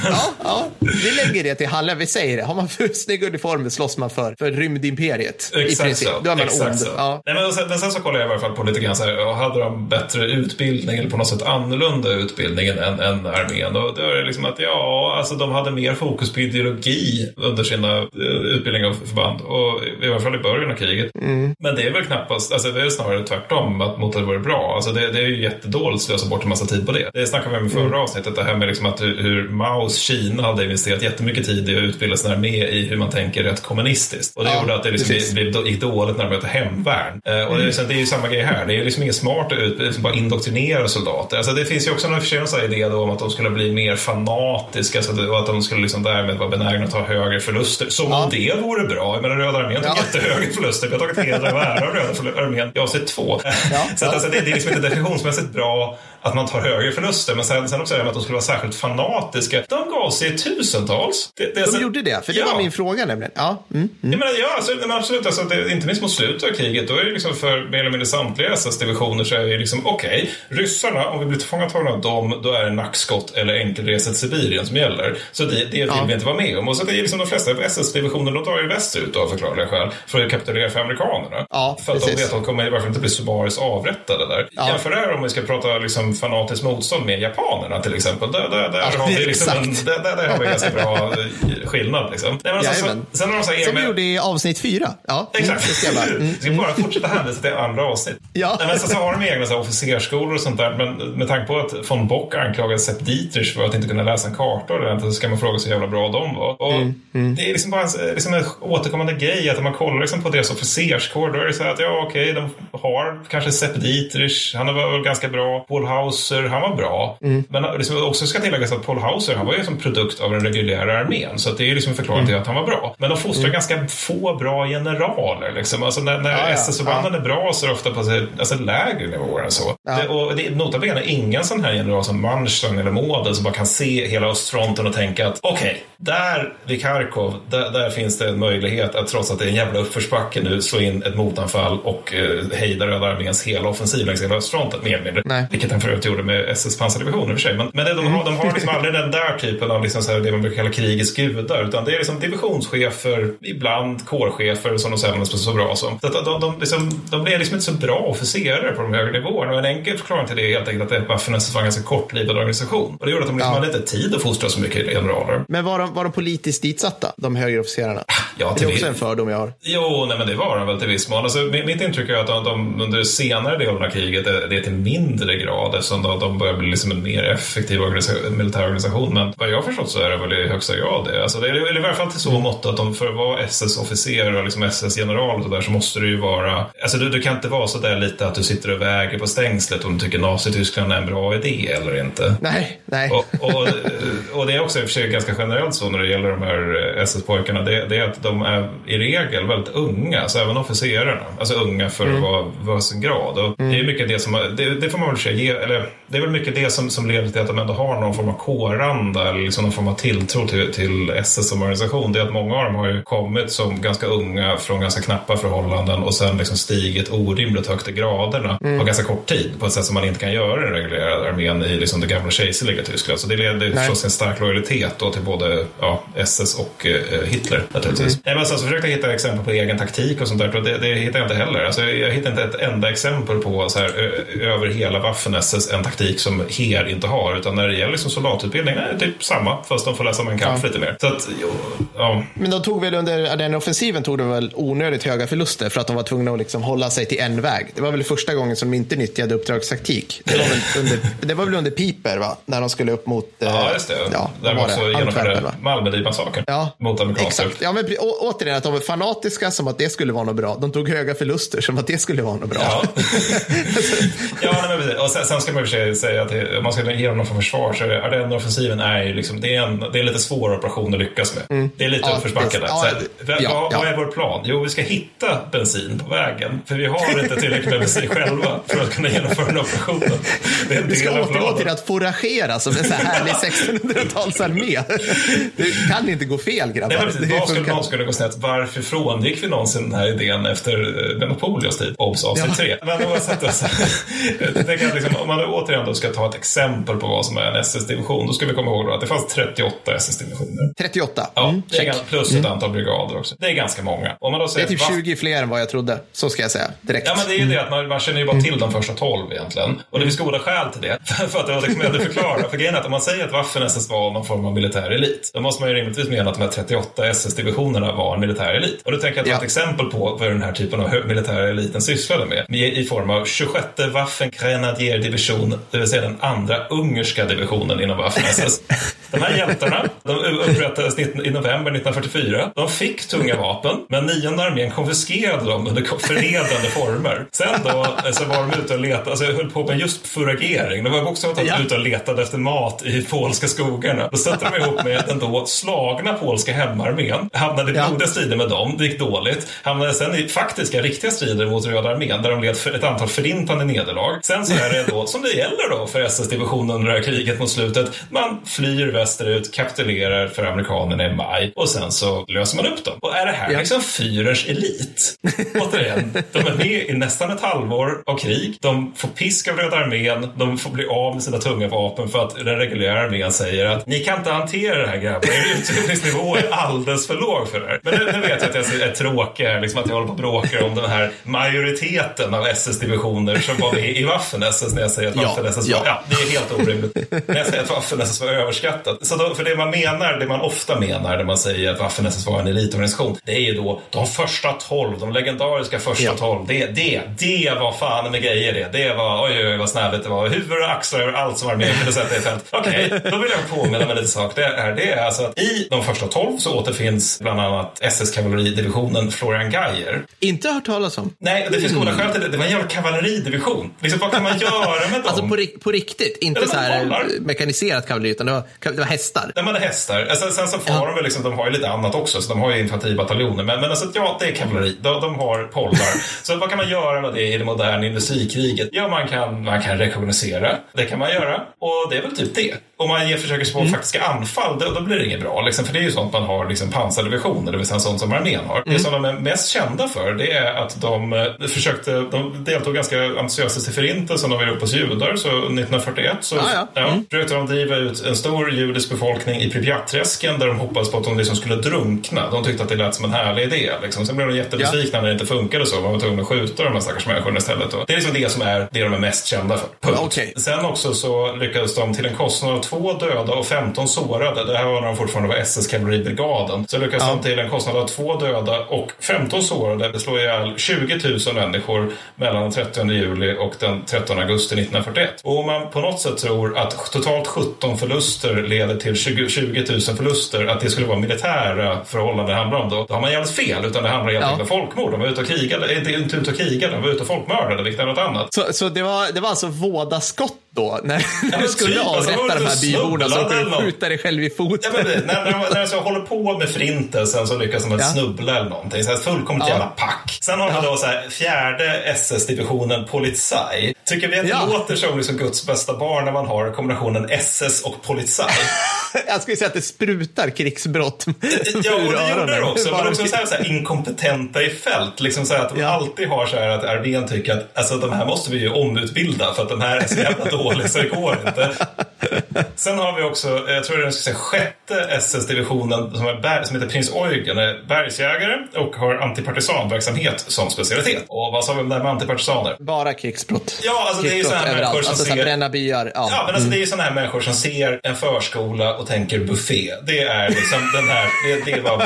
ja, ja, vi lägger det till Halle. Vi säger det. Har man för snygga uniformer slåss man för, för rymdimperiet. Exakt I princip. så. Då är man Exakt ond. så. Ja. Nej, men, sen, men sen så kollar jag i alla fall på lite grann så här, hade de bättre utbildning eller på något sätt annorlunda utbildning än, än armén? Och då är det liksom att ja, alltså de hade mer fokus på ideologi under sina uh, utbildningar förband. Och i alla fall i början av kriget. Mm. Men det är väl knappast, alltså det är snarare tvärtom, att mot att det vore bra. Alltså det, det är ju jättedåligt att slösa bort en massa tid på det. Det snackade vi om i förra Mm. avsnittet, det här med liksom att hur, hur Maos Kina hade investerat jättemycket tid i att utbilda sin armé i hur man tänker rätt kommunistiskt. Och det Ja, gjorde att det liksom precis. blev, gick dåligt när de mötte hemvärn. Eh, och det, är, Mm. liksom- det är ju samma grej här. Det är liksom inget smart att ut, liksom bara indoktrinera soldater. Alltså det finns ju också någon för sig en sån här idé då om att de skulle bli mer fanatiska så att, och att de skulle liksom därmed vara benägna att ta högre förluster. Som Ja. om det vore bra. Jag menar Röda armén tog Ja. jättehöga förluster. Vi har tagit heder och ära av Röda armén. Jag har sett två. Ja. Så att, alltså, det, det är liksom inte definitionsmässigt bra att man tar högre förluster. Men sen, sen här med att de skulle vara särskilt fanatiska. De gav sig tusentals. Det, det, De gjorde det, för det Ja. var min fråga nämligen. Ja, mm. Jag menar, ja, alltså, men absolut. Alltså, det, inte minst mot slutet av kriget, då är det liksom för mer eller mindre samtliga SS-divisioner så är det liksom okej, ryssarna, om vi blir tillfångatagna av dem, då är det nackskott eller enkelresa till Sibirien som gäller. Så det, det vill Ja. vi inte vara med om. Och så det är liksom de flesta SS-divisioner, de drar ju västerut av förklarliga skäl för att kapitulera för amerikanerna. Ja, för att de precis. vet att de kommer i varje fall inte bli summariskt avrättade där. Ja. Jämför det här om vi ska prata liksom fanatiskt motstånd med japanerna till exempel. Där, där, där Ja, har vi liksom en, där, där, där har vi en ganska bra eh, skillnad. Liksom. Nej, men alltså, så, Jajamän. sen har de så här Som vi gjorde i avsnitt fyra. Ja, mm, Exakt. det ska bara. Mm. Ska bara fortsätta hänvisa till andra avsnitt. Ja. Nej, Men sen så har de egna så här, officersskolor och sånt där. Men med tanke på att von Bock anklagade Sepp Dietrich för att inte kunna läsa en karta ordentligt så ska man fråga sig hur jävla bra de var. Och Mm, Det är liksom bara en, liksom en återkommande grej att om man kollar liksom på deras officerskår då är det så här att ja okej, de har kanske Sepp Dietrich, han var väl ganska bra. Paul Hauser, han var bra. Mm. Men liksom också ska tilläggas att Paul Hauser, han var ju som produkt av den reguljära armén. Så det är ju liksom en förklaring Mm. till att han var bra. Men de fostrar ganska få bra generaler. Liksom. Alltså när, när Ja, ja. SS-förbanden är bra så är det ofta på så- alltså, lägre nivåer än så. Ja. Det, och det nota bene ingen sån här general som Manstein eller Model som bara kan se hela östfronten och tänka att okej, där vid Kharkov, där, där finns det en möjlighet att trots att det är en jävla uppförsbacke nu slå in ett motanfall och eh, hejda Röda arméns hela offensiv längs hela östfronten mer eller mindre. Nej. Vilket han för övrigt gjorde med SS pansardivisioner i och för sig. Men, men det, de, har, de har liksom aldrig den där typen av liksom så det man brukar kalla krigets gudar. Utan det är liksom divisionschefer, ibland kårchefer som de säger så, så bra som. Så att de, de, liksom, de blir liksom inte så bra officerare på de högre nivåerna. Och en enkel förklaring till det är helt enkelt att Waffen SS var en ganska kortlivad organisation. Och det gjorde att de liksom Ja. hade inte tid att fostra så mycket generaler. Men var de, var de politiskt ditsatta, de högre officerarna? Ja, det till är också en fördom jag har. Jo, nej, men det var de väl till viss mån. Alltså, mi- mitt intryck är att de, de under senare delen av kriget är det är till mindre grad eftersom de, de börjar bli liksom en mer effektiv organisa- militär organisation. Men vad jag har förstått så är det väl i högsta grad det. Alltså, det är, eller i varje fall till så mått att de för att vara SS-officer och liksom SS-general och så där så måste du ju vara... Alltså du, du kan inte vara så där lite att du sitter och väger på stängslet om du tycker Nazityskland är en bra idé eller inte. Nej, nej. Och, och, och det är också i och för sig ganska generellt så när det gäller de här SS-pojkarna. Det, det är att de är i regel väldigt unga, så även officerarna. Alltså unga för att vara, vara sin grad. Och Det är mycket det som, det, det får man väl säga, ge, eller det är väl mycket det som, som leder till att de ändå har någon form av kåranda eller liksom någon form av tilltro till, till SS som organisation. Det är att många av dem har ju kommit som ganska unga från ganska knappa förhållanden och sen liksom stigit orimligt högt i graderna på ganska kort tid på ett sätt som man inte kan göra i den reguljära armén i liksom det gamla kejserliga Tyskland. Så det leder förstås en stark lojalitet då till både ja, SS och eh, Hitler naturligtvis. Nej, men sen så försökte jag hitta exempel på egen taktik och sånt där det, det hittar jag inte heller. Alltså, jag hittar inte ett enda exempel på så här, över hela Waffen-SS en taktik som HER inte har. Utan när det gäller liksom soldatutbildning är det typ samma fast de får läsa Mein Kampf Ja. lite mer. Så att, ja. Men de tog väl under den offensiven tog de väl onödigt höga förluster för att de var tvungna att liksom hålla sig till en väg. Det var väl första gången som de inte nyttjade uppdragstaktik. Det var väl *laughs* under, det var väl under Piper, va? När de skulle upp mot... eh, Ja, just det. Ja, Där var också det? Genomförde va? Malmödivmassakern Ja, mot amerikanska. Exakt. Ja, men å, återigen, att de var fanatiska som att det skulle vara något bra. De tog höga förluster som att det skulle vara något bra. Ja, *laughs* *laughs* ja men och sen, sen ska man i och för sig säga att det, om man ska ge dem någon försvar så är Ardenneroffensiven är ju liksom, det är en, det är en lite svår operation att lyckas med. Mm. Det är lite ja, uppförsbacke där. Ja, vad, ja, vad är vår plan? Jo, vi ska hitta bensin på vägen. För vi har inte tillräckligt med bensin själva för att kunna genomföra den operationen. Det är vi ska återgå till att foragera som en så här härlig 1600-talsarmé. Det kan inte gå fel grabbar. Nej, precis. Vad skulle någon skulle gå snett? Varför frångick vi någonsin den här idén efter eh, Napoleons tid? Obs, avsnitt tre. Men oavsett, *laughs* alltså, liksom, om man återigen då ska ta ett exempel på vad som är en SS-division, då ska vi komma ihåg att det fanns 38 SS-divisioner. 38? Ja, mm, det är, plus ett mm. antal brigader också. Det är ganska många. Om man då säger, det är typ 20 fler än vad jag trodde, så ska jag säga direkt. Ja, men det är ju det att man, man känner ju bara till de första 12 egentligen. Och det finns goda skäl till det. *laughs* för att det var liksom förklara. För grejen är att om man säger att Waffen-SS var någon form av militär elit, då måste man ju rimligtvis mena att de här 38 SS-divisionerna var en militär elit. Och då tänker jag ta ja. ett exempel på vad den här typen av militära eliten sysslade med. I form av 26 Waffen Grenadier Division, det vill säga den andra ungerska divisionen inom Waffen-SS. De här hjältarna, de upprättades i november 1944. De fick tunga vapen, men nionde armén konfiskerade dem under förnedrande former. Sen då så var de ute och letade, alltså höll på med just furagering. De var också ja. ute och letade efter mat i polska skogarna. Då stötte de ihop med den då slagna polska hemarmén. Hamnade i blodiga strider med dem, det gick dåligt. Hamnade sen i faktiska, riktiga strider mot Röda armén där de led ett antal förintande nederlag. Sen så är det då, som det gäller då för SS-divisionen under det här kriget mot slutet, man flyr västerut, kapitulerar för amerikanerna i maj och sen så löser man upp dem. Och är det här ja. liksom Führers elit? *laughs* Återigen, de är med i nästan ett halvår av krig. De får pisk av Röda armén, de får bli av med sina tunga vapen för att den reguljära armén säger att ni kan inte hantera det här grabbar, er utbildningsnivå är alldeles för låg för er. Men nu, nu vet jag att jag är tråkig, liksom att jag håller på och bråkar om den här majoriteten av SS-divisioner som var med i Waffen-SS när jag säger att Waffen-SS var, ja. ja, det är helt orimligt. när jag säger att Waffen-SS var överskattat. Så då, för det man menar, det man ofta menar när man säger att Waffen-SS var en elitorganisation, det är ju då de första tolv, de legendariska första ja. tolv. Det, det, det var fan med grejer det. Det var, oj oj vad snälligt det var. Huvud och axlar över allt som armén kunde sätta i fält. Okej, okay, då vill jag påminna mig lite sak. Det är, det är alltså att i de första tolv så återfinns bland annat SS-kavalleridivisionen Florian Geyer. Inte hört talas om. Nej, det finns goda skäl till det. Det var en jävla kavalleridivision. Liksom, vad kan man göra med dem? Alltså på, på riktigt, inte så här mekaniserat kavalleri utan det var, det var hästar. Nej, men det är hästar. Alltså, sen så får ja. de väl liksom, de har ju lite annat också, så de har ju infanteribataljoner. Men, men alltså, ja, det är kavalleri. De, de har pollar. *laughs* så vad kan man göra med det i det moderna industrikriget? Ja, man kan, man kan rekognosera. Det kan man göra. Och det är väl typ det om man ger försöker sig på mm. faktiska anfall, då, då, blir det inget bra. Liksom, för det är ju sånt man har liksom, pansardivisioner, det vill säga sånt som armén har. Mm. Det som de är mest kända för, det är att de eh, försökte, de deltog ganska entusiastiskt i förintelsen av Europas judar. Så 1941 så ah, ja. Ja, mm. försökte de driva ut en stor judisk befolkning i Pripyat-träsken där de hoppades på att de liksom skulle drunkna. De tyckte att det lät som en härlig idé. Liksom. Sen blev de jättebesvikna ja. när det inte funkade så. Man var tvungen att skjuta de här stackars människorna istället. Och det är liksom det som är det de är mest kända för. Punkt. Okay. Sen också så lyckades de till en kostnad av två döda och 15 sårade. Det här var när de fortfarande var SS-kavalleribrigaden. Så lyckades ja. de till en kostnad av två döda och 15 sårade slå ihjäl 20 000 människor mellan den 30 juli och den 13 augusti 1941. Och om man på något sätt tror att totalt 17 förluster leder till 20, 20 000 förluster, att det skulle vara militära förhållanden det handlar om, då, då har man jävligt fel. Utan det handlar helt enkelt ja. om folkmord. De var ute och krigade, inte, inte ute och krigade, de var ute och folkmördade, vilket är något annat. Så, så det, var, det var alltså vådaskott då, när, när du skulle typ, alltså, avrätta de här byborna kunde skjuta dig själv i foten. Ja, men, när, när, när så håller på med förintelsen så lyckas de ja. snubbla eller någonting. Så här, fullkomligt ja. jävla pack. Sen har vi ja. då så här, fjärde SS-divisionen Polizei. Tycker vi att det ja. låter som liksom Guds bästa barn när man har kombinationen SS och Polizei? *laughs* Jag skulle säga att det sprutar krigsbrott. ja, och det gjorde det också. Men också så här, så här, inkompetenta i fält. Liksom så här, att de alltid har så här att armén tycker att alltså, de här måste vi ju omutbilda för att de här är så jävla *laughs* dåliga så det går inte. Sen har vi också, jag tror det är den sjätte SS-divisionen som, som heter Prins Eugen, är bergsjägare och har antipartisanverksamhet som specialitet. Och vad sa vi om det här med antipartisaner? Bara krigsbrott. Ja, alltså det är ju sådana här människor som alltså, ser... bränna byar. Ja, ja men alltså mm. det är ju sådana här människor som ser en förskola och tänker buffé. Det är liksom den här, det, det är vad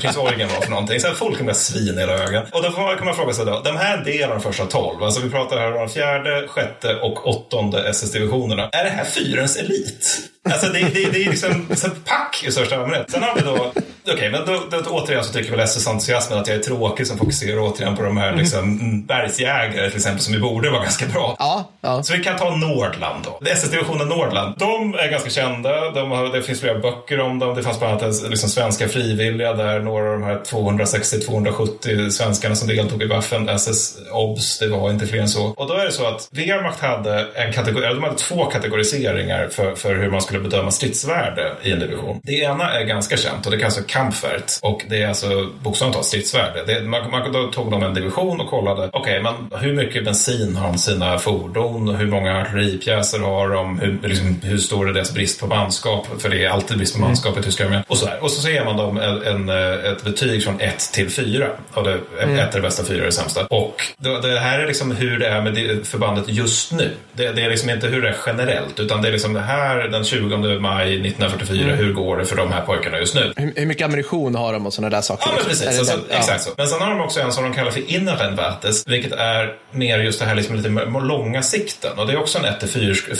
Prins Eugen var för någonting. Sen folk med svin i hela ögonen. Och då kan man fråga sig då, de här är en del av de första tolv. Alltså vi pratar här om fjärde, sjätte och åttonde SS-divisionerna. Är det här fyrens elit? Alltså det, det, det är liksom så pack i största allmänhet. Sen har vi då, okej, okay, men då, då, återigen så tycker väl SS-entusiasmen att jag är tråkig som fokuserar återigen på de här liksom, mm. bergsjägare till exempel som ju borde vara ganska bra. Ja, ja. Så vi kan ta Nordland då. SS-divisionen Nordland. De är ganska kända. De har, det finns flera böcker om dem. Det fanns bland annat liksom, svenska frivilliga där några av de här 260-270 svenskarna som deltog i Waffen, SS OBS, det var inte fler än så. Och då är det så att Wehrmacht hade en kategori, de hade två kategoriseringar för, för hur man skulle bedöma stridsvärde i en division. Det ena är ganska känt och det kallas för Kampfert och det är alltså bokstavligt talat stridsvärde. Det, man, man, då tog de en division och kollade, okej, okay, men hur mycket bensin har de sina fordon? Hur många artilleripjäser har de? Hur, liksom, hur stor är deras brist på manskap? För det är alltid brist på mm. manskap i tyska armén. Och så, och så ger man dem en, en, ett betyg från 1 till 4. Och det, mm. Ett är det bästa, fyra är det sämsta. Och det, det här är liksom hur det är med förbandet just nu. Det, det, är liksom inte hur det är generellt, utan det är liksom det här den 20 maj 1944. Mm. Hur går det för de här pojkarna just nu? Hur, hur mycket ammunition har de och sådana där saker? Ja, men precis. Alltså, ja. Exakt så. Men sen har de också en som de kallar för innerenvärtes, vilket är mer just det här liksom lite långa sikten. Och det är också en 1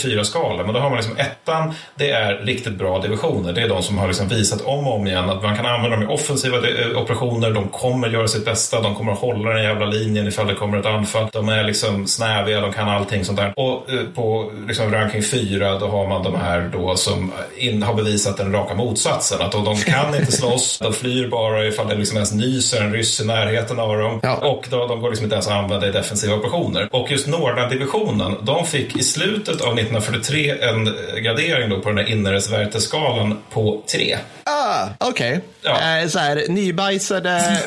4 skala. Men då har man liksom ettan, det är riktigt bra divisioner. Det är de som har liksom visat om och om igen att man kan använda dem i offensiva eh, operationer. De kommer göra sitt bästa. De kommer hålla den jävla linjen ifall det kommer ett anfall. De är liksom snäviga, de kan allting sånt där. Och eh, på liksom ranking 4 då har man de här då som in, har bevisat den raka motsatsen. Att de kan inte slåss, de flyr bara ifall det liksom ens nyser en ryss i närheten av dem. Ja. Och då, de går liksom inte ens att använda i defensiva operationer. Och just Nordan-divisionen, de fick i slutet av 1943 en gradering då på den här inneresvärteskalan på 3. Ah, okej. Okay. Ja. Eh, så här, nybajsade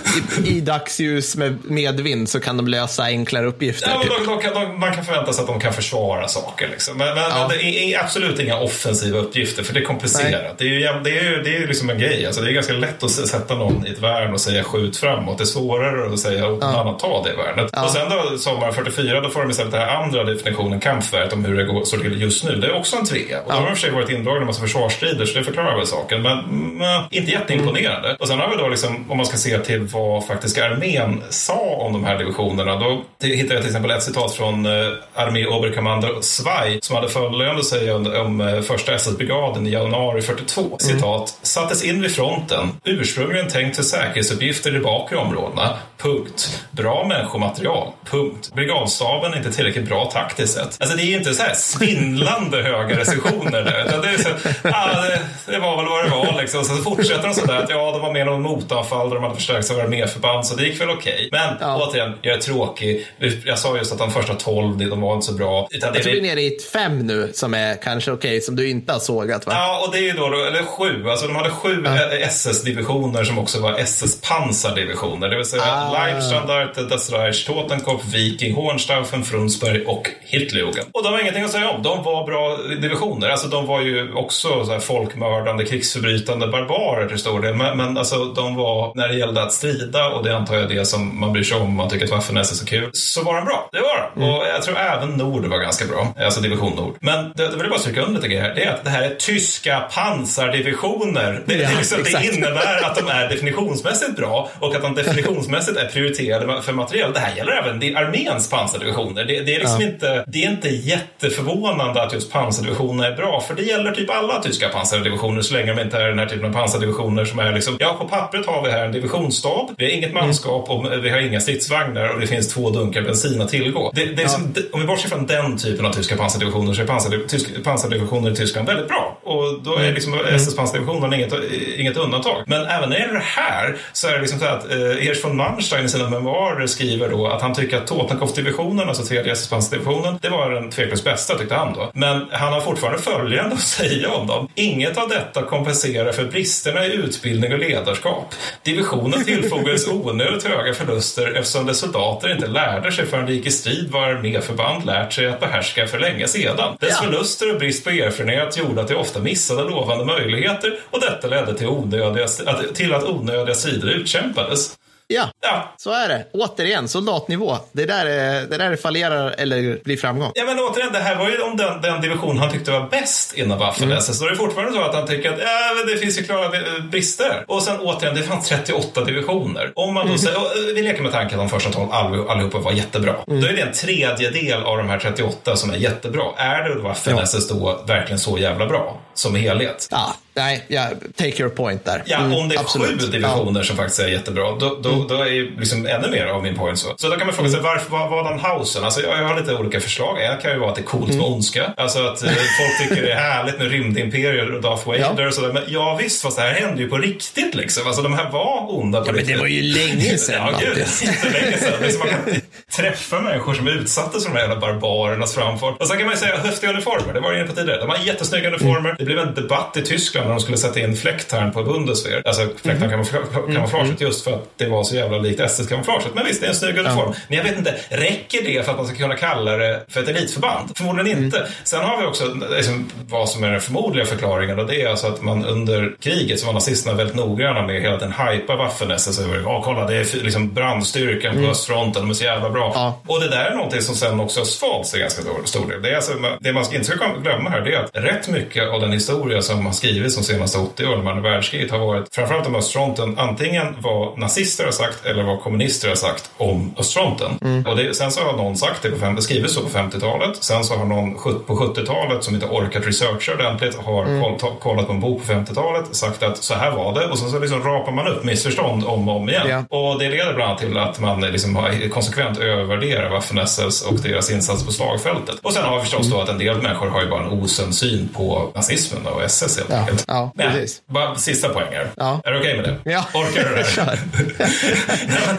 i, i dagsljus med medvind så kan de lösa enklare uppgifter. Ja, typ. de, de, de, man kan förvänta sig att de kan försvara saker. Liksom. Men, men, ja. det är absolut inga offensiva uppgifter för det är komplicerat. Det är, ju, det, är, det är liksom en grej. Alltså, det är ganska lätt att sätta någon i ett värn och säga skjut framåt. Det är svårare att säga åt ja. annan ta det värnet. Ja. Och sen då sommaren 44 då får de istället den här andra definitionen, kampvärdet, om hur det går, står till just nu. Det är också en trea. Och då har de i och för sig varit indragna i en massa försvarsstrider så det förklarar väl saken. Men, men inte jätteimponerande. Mm. Och sen har vi då liksom, om man ska se till vad faktiska armén sa om de här divisionerna. Då hittade jag till exempel ett citat från eh, armé Oberkommando Zwei som hade följande att säga om, om eh, första SS-brigaden i januari 42. Mm. Citat. Sattes in vid fronten. Ursprungligen tänkt för säkerhetsuppgifter i bakre områdena. Punkt. Bra människomaterial. Punkt. Brigadstaben är inte tillräckligt bra taktiskt sett. Alltså det är inte så här svindlande höga recensioner där. Det, är så, ah, det, det, var väl vad det var liksom. Så fortsätter de sådär att ja, de var med någon motanfall där de hade förstärkts av arméförband så det gick väl okej. Okay. Men ja. återigen, jag är tråkig. Jag sa just att de första tolv, de var inte så bra. Utan jag tror vi är nere i ett fem nu som är kanske okej, okay, som du inte har sågat va? Ja, och det är då, eller sju. Alltså de hade sju ja. SS-divisioner som också var SS-pansardivisioner. Det vill säga ah. Leibstandarte, Das Reich, Totenkopf, Viking, Hohenstaufen, Frunsberg och Hitlerjugend. Och de har ingenting att säga om. De var bra divisioner. Alltså de var ju också så här folkmördande, krigsförbrytande barbarer till stor del. Men, men alltså de var, när det gällde att strida, och det antar jag det som man bryr sig om om man tycker att Waffen-SS är så kul, så var de bra. Det var de. Mm. Och jag tror även Nord var ganska bra. Alltså division Nord. Men det, det vill jag bara stryka under lite grejer här. Det är att det här är tyska pansardivisioner. Det, ja, det, liksom, det innebär att de är definitionsmässigt bra och att de definitionsmässigt är prioriterade för material. Det här gäller även arméns pansardivisioner. Det, det är liksom ja. inte, det är inte jätteförvånande att just pansardivisioner är bra, för det gäller typ alla tyska pansardivisioner så länge de inte är den här typen av pansardivisioner som är liksom, ja på pappret har vi här en divisionsstab, vi har inget manskap och vi har inga stridsvagnar och det finns två dunkar bensin att tillgå. Det, det är ja. som, om vi bortser från den typen av tyska pansardivisioner så är pansardiv, tysk, pansardivisioner i Tyskland väldigt bra. Och då är mm. liksom mm. SS-pansardivisionen inget, inget undantag. Men även när det gäller det här så är det liksom så att eh, Ers von Manstein i sina memoarer skriver då att han tycker att Totenkopf-divisionen, alltså tredje SS-pansardivisionen, det var den tveklöst bästa tyckte han då. Men han har fortfarande följande att *laughs* säga om dem. Inget av detta kompenserar för bristerna i utbildning och ledarskap. Divisionen tillfogades *laughs* onödigt höga förluster eftersom dess soldater inte lärde sig förrän de gick i strid vad arméförband lärt sig att behärska för länge sedan. Dess ja. förluster och brist på erfarenhet gjorde att de ofta missade lovande möjligheter och detta ledde till, onödiga, till att onödiga sidor utkämpades. Ja, Ja. så är det. Återigen, soldatnivå. Det är där det, det, där fallerar eller blir framgång. Ja, men återigen, det här var ju om den, den division han tyckte var bäst inom Waffen-SS. Så det är fortfarande så att han tycker att ja, men det finns ju klara brister. Och sen återigen, det fanns 38 divisioner. Om man då säger, och, eh, vi leker med tanken att de första 12 all, allihopa var jättebra. Då är det en tredjedel av de här 38 som är jättebra. Är det Waffen-SS då verkligen så jävla bra som helhet? Ja, nej, ja, take your point där. Ja, Mm, om det är absolut. sju divisioner som faktiskt är jättebra, då, då, då är ju liksom ännu mer av min point så. Så då kan man fråga sig, varför var, var den Hausen? Alltså, jag, har lite olika förslag. En kan ju vara att det är coolt med ondska. Alltså att eh, folk tycker det är härligt med rymdimperier och Darth Vader och sådär. Men ja visst, fast det här hände ju på riktigt liksom. Alltså de här var onda på Ja, men riktigt. det var ju länge sedan, Ja, gud, jättelänge sedan. Liksom man kan träffa människor som utsattes för de här jävla barbarernas framfart. Och sen kan man ju säga häftiga uniformer. Det var jag inne på tidigare. De har jättesnygga uniformer. Det blev en debatt i Tyskland när de skulle sätta in fläktarn på Bundeswehr. Alltså fläktarn-kamouflaget just för att det var så jävla likt SS-kamouflaget. Men visst, det är en snygg uniform. Men jag vet inte, räcker det för att man ska kunna kalla det för ett elitförband? Förmodligen inte. Sen har vi också liksom, vad som är den förmodliga förklaringen och det är alltså att man under kriget så var nazisterna väldigt noggranna med hela den hypa Waffen-SS över. Ja, kolla, det är liksom brandstyrkan på östfronten, de är så jävla bra. Ja. Och det där är någonting som sen också har svalts i ganska stor del. Det, är alltså, det man inte ska glömma här det är att rätt mycket av den historia som har skrivits de senaste 80 åren andra världskriget har varit framförallt om östfronten antingen vad nazister har sagt eller vad kommunister har sagt om östfronten. Och det, sen så har någon sagt det på fem, det skrivits så på 50-talet. Sen så har någon på 70-talet som inte orkat researcha ordentligt har ta, kollat på en bok på 50-talet sagt att så här var det och sen så liksom rapar man upp missförstånd om och om igen. Ja. Och det leder bland annat till att man liksom har konsekvent övervärderar Waffen-SS och deras insats på slagfältet. Och sen har vi förstås då att en del människor har ju bara en osund syn på nazismen och SS helt Ja, enkelt. ja, Men, precis. bara sista poäng här. Ja. Är du okej med det? Ja. Orkar du det? här? *laughs* Kör.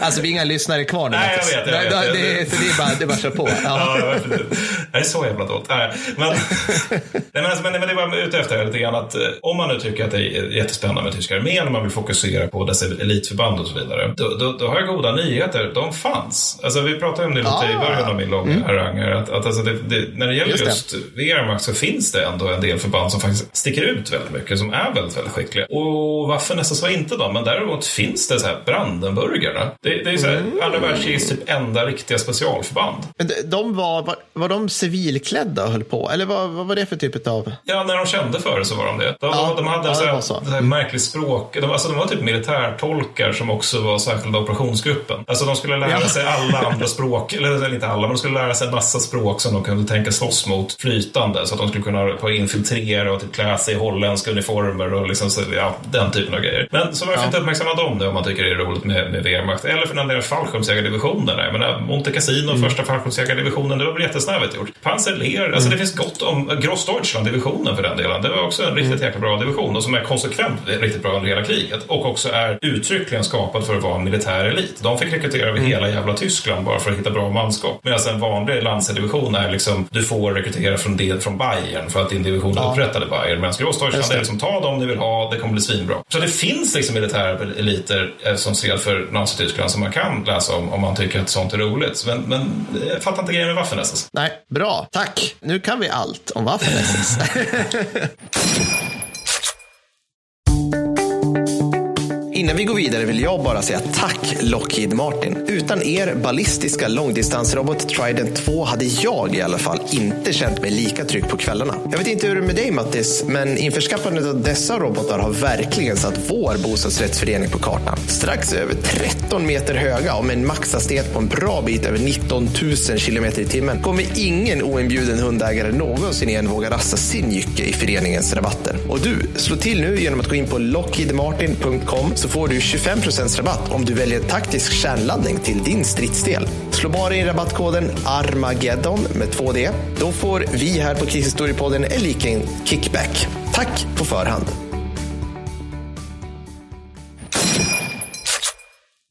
*laughs* alltså, vi har inga lyssnare kvar nu. Nej, jag vet, jag vet. Det, det, det, är bara, det är bara att köra på. *laughs* Ja. Ja, det är så jävla dåligt. Nej, men, nej, men, alltså, men, men det var ute efter lite grann att eh, om man nu tycker att det är jättespännande med tyska armén och man vill fokusera på dess elitförband och så vidare. Då, då, då har jag goda nyheter. De fanns. Alltså vi pratade om det lite i Ah. början av min långa harang här. Att, att alltså det, det, när det gäller Just just. Wehrmacht så finns det ändå en del förband som faktiskt sticker ut väldigt mycket. Som är väldigt, väldigt skickliga. Och Waffen SS var inte de. Men däremot finns det så här Brandenburgarna. Det, det är så här, Mm. andra världskrigets typ enda riktiga specialförband. Men de- var, var, var de civilklädda och höll på? Eller vad, vad var det för typ av... Ja, när de kände för det så var de det. De, Ja, de hade ja, så här, så. här märkligt språk. De, alltså, de var typ militärtolkar som också var särskilda operationsgruppen. Alltså de skulle lära Ja. sig alla andra språk, eller inte alla, men de skulle lära sig en massa språk som de kunde tänka slåss mot flytande. Så att de skulle kunna infiltrera och typ klä sig i holländska uniformer och liksom, så, ja, den typen av grejer. Men så varför Ja. inte uppmärksamma dem då om man tycker det är roligt med, med Wehrmacht? Eller för den delen fallskärmsjägardivisionerna. Jag menar, Monte Cassino, Mm. första fallskärmsjägardivisionen, det var väl jättesnävigt gjort. Panzer alltså Mm. det finns gott om Grossdeutschland-divisionen för den delen. Det var också en riktigt jäkla bra division och som är konsekvent riktigt bra under hela kriget. Och också är uttryckligen skapad för att vara en militär elit. De fick rekrytera över hela jävla Tyskland bara för att hitta bra manskap. Medan en vanlig Lancer-division är liksom, du får rekrytera från, del, från Bayern för att din division Ja. upprättade Bayern. Medan det. är liksom, ta dem ni vill ha, det kommer bli svinbra. Så det finns liksom militära eliter eh, som stred för Nazityskland som man kan läsa om om man tycker att sånt är roligt. Men, men jag fattar inte grejen med Waffen-SS. Nej, bra. Tack. Nu kan vi allt om Waffen-SS. *laughs* *laughs* Innan vi går vidare vill jag bara säga tack Lockheed Martin. Utan er ballistiska långdistansrobot Trident 2 hade jag i alla fall inte känt mig lika trygg på kvällarna. Jag vet inte hur det är med dig Mattis, men införskaffandet av dessa robotar har verkligen satt vår bostadsrättsförening på kartan. Strax över 13 meter höga och med en maxhastighet på en bra bit över 19 000 kilometer i timmen kommer ingen oinbjuden hundägare någonsin igen våga rasta sin jycke i föreningens rabatter. Och du, slå till nu genom att gå in på lockheedmartin.com så får du 25 rabatt om du väljer taktisk kärnladdning till din stridsdel. Slå bara in rabattkoden ARMAGEDDON med 2D. Då får vi här på Krishistoriepodden en liten kickback. Tack på förhand.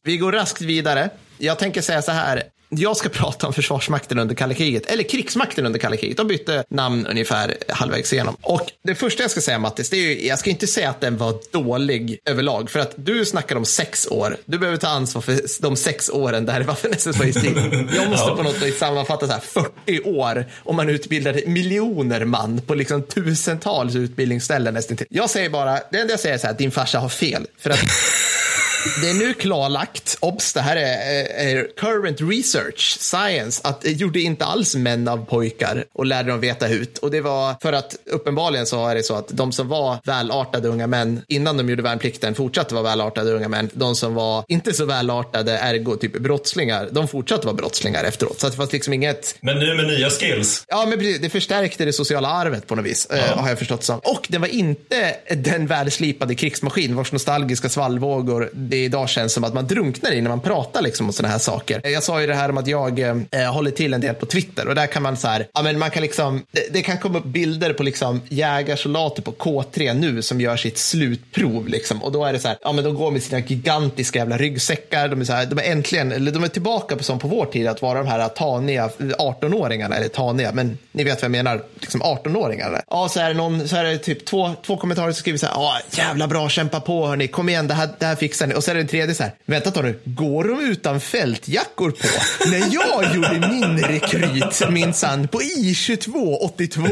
Vi går raskt vidare. Jag tänker säga så här. Jag ska *laughs* prata om Försvarsmakten under kalla kriget, eller krigsmakten under kalla kriget. De bytte namn ungefär halvvägs igenom. Och det första jag ska säga Mattis, det är ju, jag ska inte säga att den var dålig överlag, för att du snackar om sex år. Du behöver ta ansvar för de sex åren där *laughs* Waffen-SS var i strid. Jag måste på något vis sammanfatta så här 40 år om man utbildade miljoner man på liksom tusentals utbildningsställen nästan. Jag säger bara, det enda jag säger är så här, din farsa har fel. För att *laughs* det är nu klarlagt, obs, det här är, är, current research, science, att det gjorde inte alls män av pojkar och lärde dem veta hut. Och det var för att uppenbarligen så är det så att de som var välartade unga män innan de gjorde värnplikten fortsatte vara välartade unga män. De som var inte så välartade, ergo typ brottslingar, de fortsatte vara brottslingar efteråt. Så att det fanns liksom inget... Men nu med nya skills. Ja, men precis, det förstärkte det sociala arvet på något vis, ja. eh, har jag förstått som. Och det var inte den välslipade krigsmaskin vars nostalgiska svallvågor det idag känns som att man drunknar i när man pratar liksom om sådana här saker. Jag sa ju det här om att jag eh, håller till en del på Twitter och där kan man så här, ja men man kan liksom, det, det kan komma upp bilder på liksom jägarsoldater på K3 nu som gör sitt slutprov liksom och då är det så här, ja men de går med sina gigantiska jävla ryggsäckar, de är så här, de är äntligen, eller de är tillbaka på som på vår tid att vara de här taniga 18-åringarna, eller taniga, men ni vet vad jag menar, liksom 18-åringarna. Ja, så är det någon, så är det typ två, två kommentarer som skriver så här, ja jävla bra, kämpa på hörni, kom igen, det här, det här fixar ni. Och så är det en tredje så här, vänta tar nu, går de utan fältjackor på? När jag gjorde min rekryt minsann på I22 82,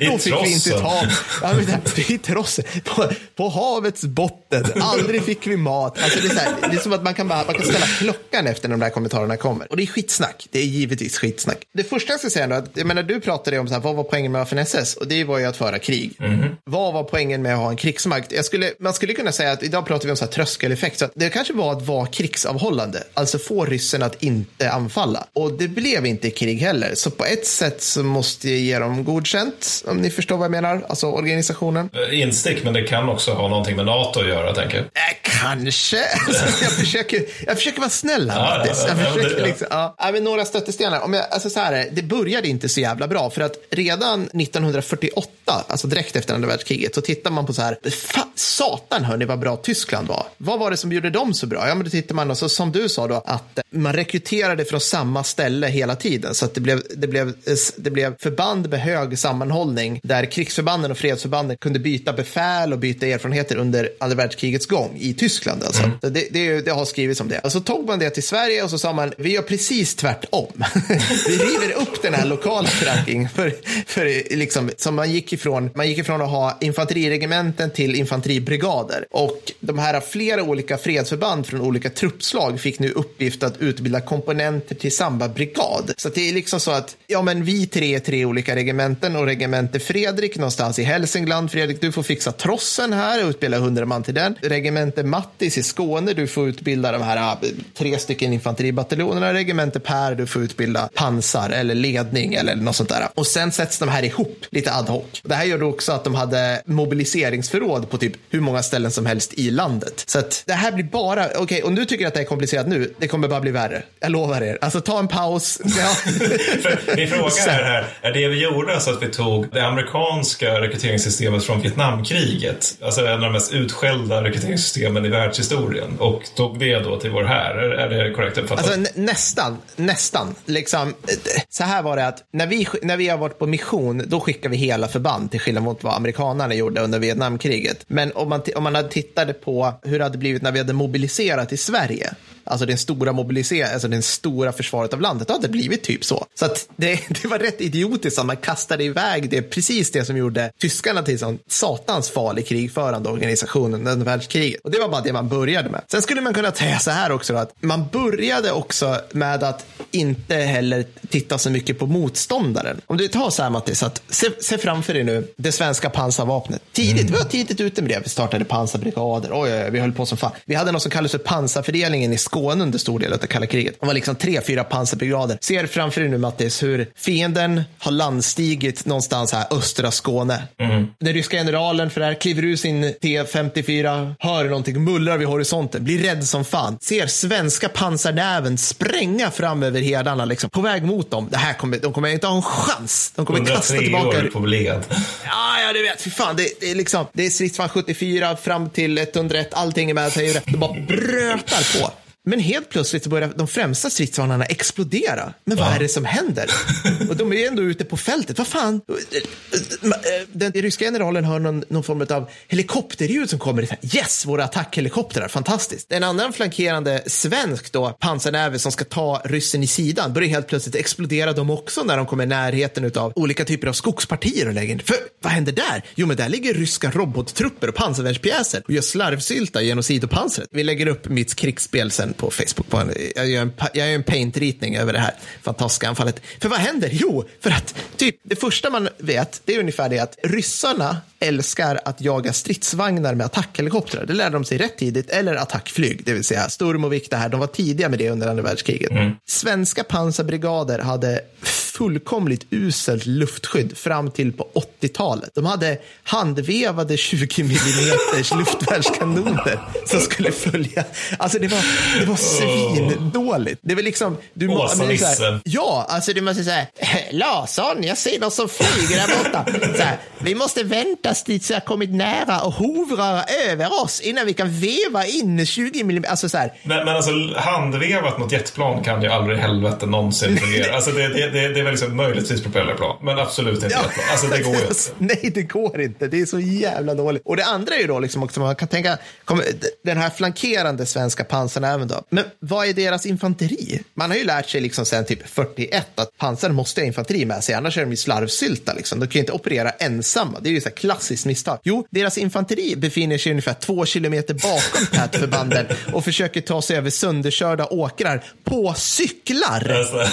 då *laughs* fick vi inte ta, ja, i trossen, på, på havets botten, aldrig fick vi mat. Alltså det, är så här, det är som att man kan, bara, man kan ställa klockan efter när de där kommentarerna kommer. Och det är skitsnack, det är givetvis skitsnack. Det första jag ska säga är att, jag menar du pratade om så här, vad var poängen med FNSS? Och det var ju att föra krig. Mm. Vad var poängen med att ha en krigsmakt? Jag skulle, man skulle kunna säga att idag pratar vi om så här tröskeleffekt, så det kanske var att vara krigsavhållande, alltså få ryssen att inte anfalla. Och det blev inte krig heller, så på ett sätt så måste jag ge dem godkänt, om ni förstår vad jag menar, alltså organisationen. Eh, instick, men det kan också ha någonting med NATO att göra, tänker jag. Äh, kanske. *laughs* jag, försöker, jag försöker vara snäll här, ja, Mattis. Jag försöker liksom, ja. ja. men några stöttestenar. Om jag, alltså så här, det började inte så jävla bra, för att redan 1948, alltså direkt efter andra världskriget, så tittar man på så här, satan hörni vad bra Tyskland var. Vad var det som gjorde dem så bra? Ja, men då tittar man och så som du sa då, att man rekryterade från samma ställe hela tiden, så att det blev, det blev, det blev förband med hög sammanhållning, där krigsförbanden och fredsförbanden kunde byta befäl och byta erfarenheter under andra världskrigets gång i Tyskland. Alltså. Mm. Det, det, det, har skrivits om det. Och så tog man det till Sverige och så sa man, vi gör precis tvärtom. *laughs* vi river upp den här lokala förankringen. För, för liksom, som man gick ifrån, man gick ifrån att ha infanteriregementen till infanteribrigader. Och de här flera olika fredsförband från olika truppslag fick nu uppgift att utbilda komponenter till samma brigad. Så det är liksom så att, ja men vi tre är tre olika regementen och regemente Fredrik någonstans i Hälsingland. Fredrik, du får fixa trossen här och utbilda hundra man till den. Regemente Mattis i Skåne, du får utbilda de här äh, tre stycken infanteribataljonerna. Regemente Per, du får utbilda pansar eller ledning eller något sånt där. Och sen sätts de här ihop lite ad hoc. Det här gjorde också att de hade mobiliseringsförråd på typ hur många ställen som helst i landet. Så att det här blir bara, okej, okay, om du tycker att det är komplicerat nu, det kommer bara bli värre. Jag lovar er. Alltså ta en paus. *laughs* Ja. Min fråga är här, är det vi gjorde alltså att vi tog det amerikanska rekryteringssystemet från Vietnamkriget, alltså en av de mest utskällda rekryteringssystemen i världshistorien och tog det då till vår här? Är det korrekt uppfattat? Alltså, nästan, nästan. Liksom, så här var det att när vi, när vi har varit på mission, då skickar vi hela förband till skillnad mot vad amerikanerna gjorde under Vietnamkriget. Men om man, om man tittade på hur det hade blivit när vi hade mobiliserat i Sverige, alltså den stora mobiliseringen, alltså den stora försvaret av landet, då hade det blivit typ så. Så att det, *laughs* det var rätt idiotiskt att man kastade iväg det, precis det som gjorde tyskarna till sån satans farlig krigförande organisation under världskriget. Och det var bara det man började med. Sen skulle man kunna säga så här också, att man började också med att inte heller titta så mycket på motståndaren. Om du tar så här Mattis, att se, se framför dig nu det svenska pansarvapnet. Tidigt, mm. vi var tidigt ute med det. Vi startade pansarbrigader, oj, oj, oj, vi höll på som fan. Vi hade något som kallades för pansarfördelningen i Skåne under stor del av det kalla kriget. Det var liksom tre, fyra pansarbrigader. Ser framför dig nu Mattis hur fienden har landstigit någonstans här östra Skåne. Mm. Den ryska generalen för det här kliver ur sin T54, hör någonting, mullrar vid horisonten, blir rädd som fan. Ser svenska pansarnäven spränga fram över herdarna liksom, på väg mot dem. Det här kommer, de kommer inte ha en chans. De kommer kasta tillbaka. år på led. Ja, ja, du vet. Fy fan, det, det är liksom, det är stridsvagn 74 fram till 101, allting är med. De bara brötar på. Men helt plötsligt börjar de främsta stridsvagnarna explodera. Men vad Ja. är det som händer? *laughs* Och de är ändå ute på fältet. Vad fan? Den ryska generalen hör någon, någon form av helikopterljud som kommer. Yes, våra attackhelikoptrar. Fantastiskt. En annan flankerande svensk då, pansarnäve som ska ta ryssen i sidan, börjar helt plötsligt explodera de också när de kommer i närheten av olika typer av skogspartier och lägger in. För vad händer där? Jo, men där ligger ryska robottrupper och pansarvärnspjäser och gör slarvsylta genom sidopansret. Vi lägger upp mitt krigsspel sen på Facebook. På en, jag, gör en, jag gör en paintritning över det här fantastiska anfallet. För vad händer? Jo, för att typ det första man vet, det är ungefär det att ryssarna älskar att jaga stridsvagnar med attackhelikoptrar. Det lärde de sig rätt tidigt, eller attackflyg, det vill säga Sturm och Vikta här. De var tidiga med det under andra världskriget. Svenska pansarbrigader hade fullkomligt uselt luftskydd fram till på 80-talet. De hade handvevade 20 mm *laughs* luftvärnskanoner som skulle följa. Alltså det var, det var svindåligt. Det var liksom... Du, må- Åsa men här-. Ja, alltså du måste säga Larsson, jag ser någon som flyger där borta. Så här, vi måste vänta tills jag kommit nära och hovrar över oss innan vi kan veva in 20 mm. Alltså så här, Men, men alltså handvevat mot jetplan kan ju aldrig i helvete någonsin fungera. Alltså det, det, det, det väl liksom möjligtvis propellerplan, men absolut inte jetplan. Alltså det går ju inte. Nej, det går inte. Det är så jävla dåligt. Och det andra är ju då liksom också, man kan tänka, kom, den här flankerande svenska pansarnäven då. Men vad är deras infanteri? Man har ju lärt sig liksom sen typ 41 att pansar måste ha infanteri med sig, annars är de ju slarvsylta liksom. De kan ju inte operera ensamma. Det är ju så här klassiskt misstag. Jo, deras infanteri befinner sig ungefär två kilometer bakom *laughs* tätförbanden och försöker ta sig över sönderkörda åkrar på cyklar. Alltså,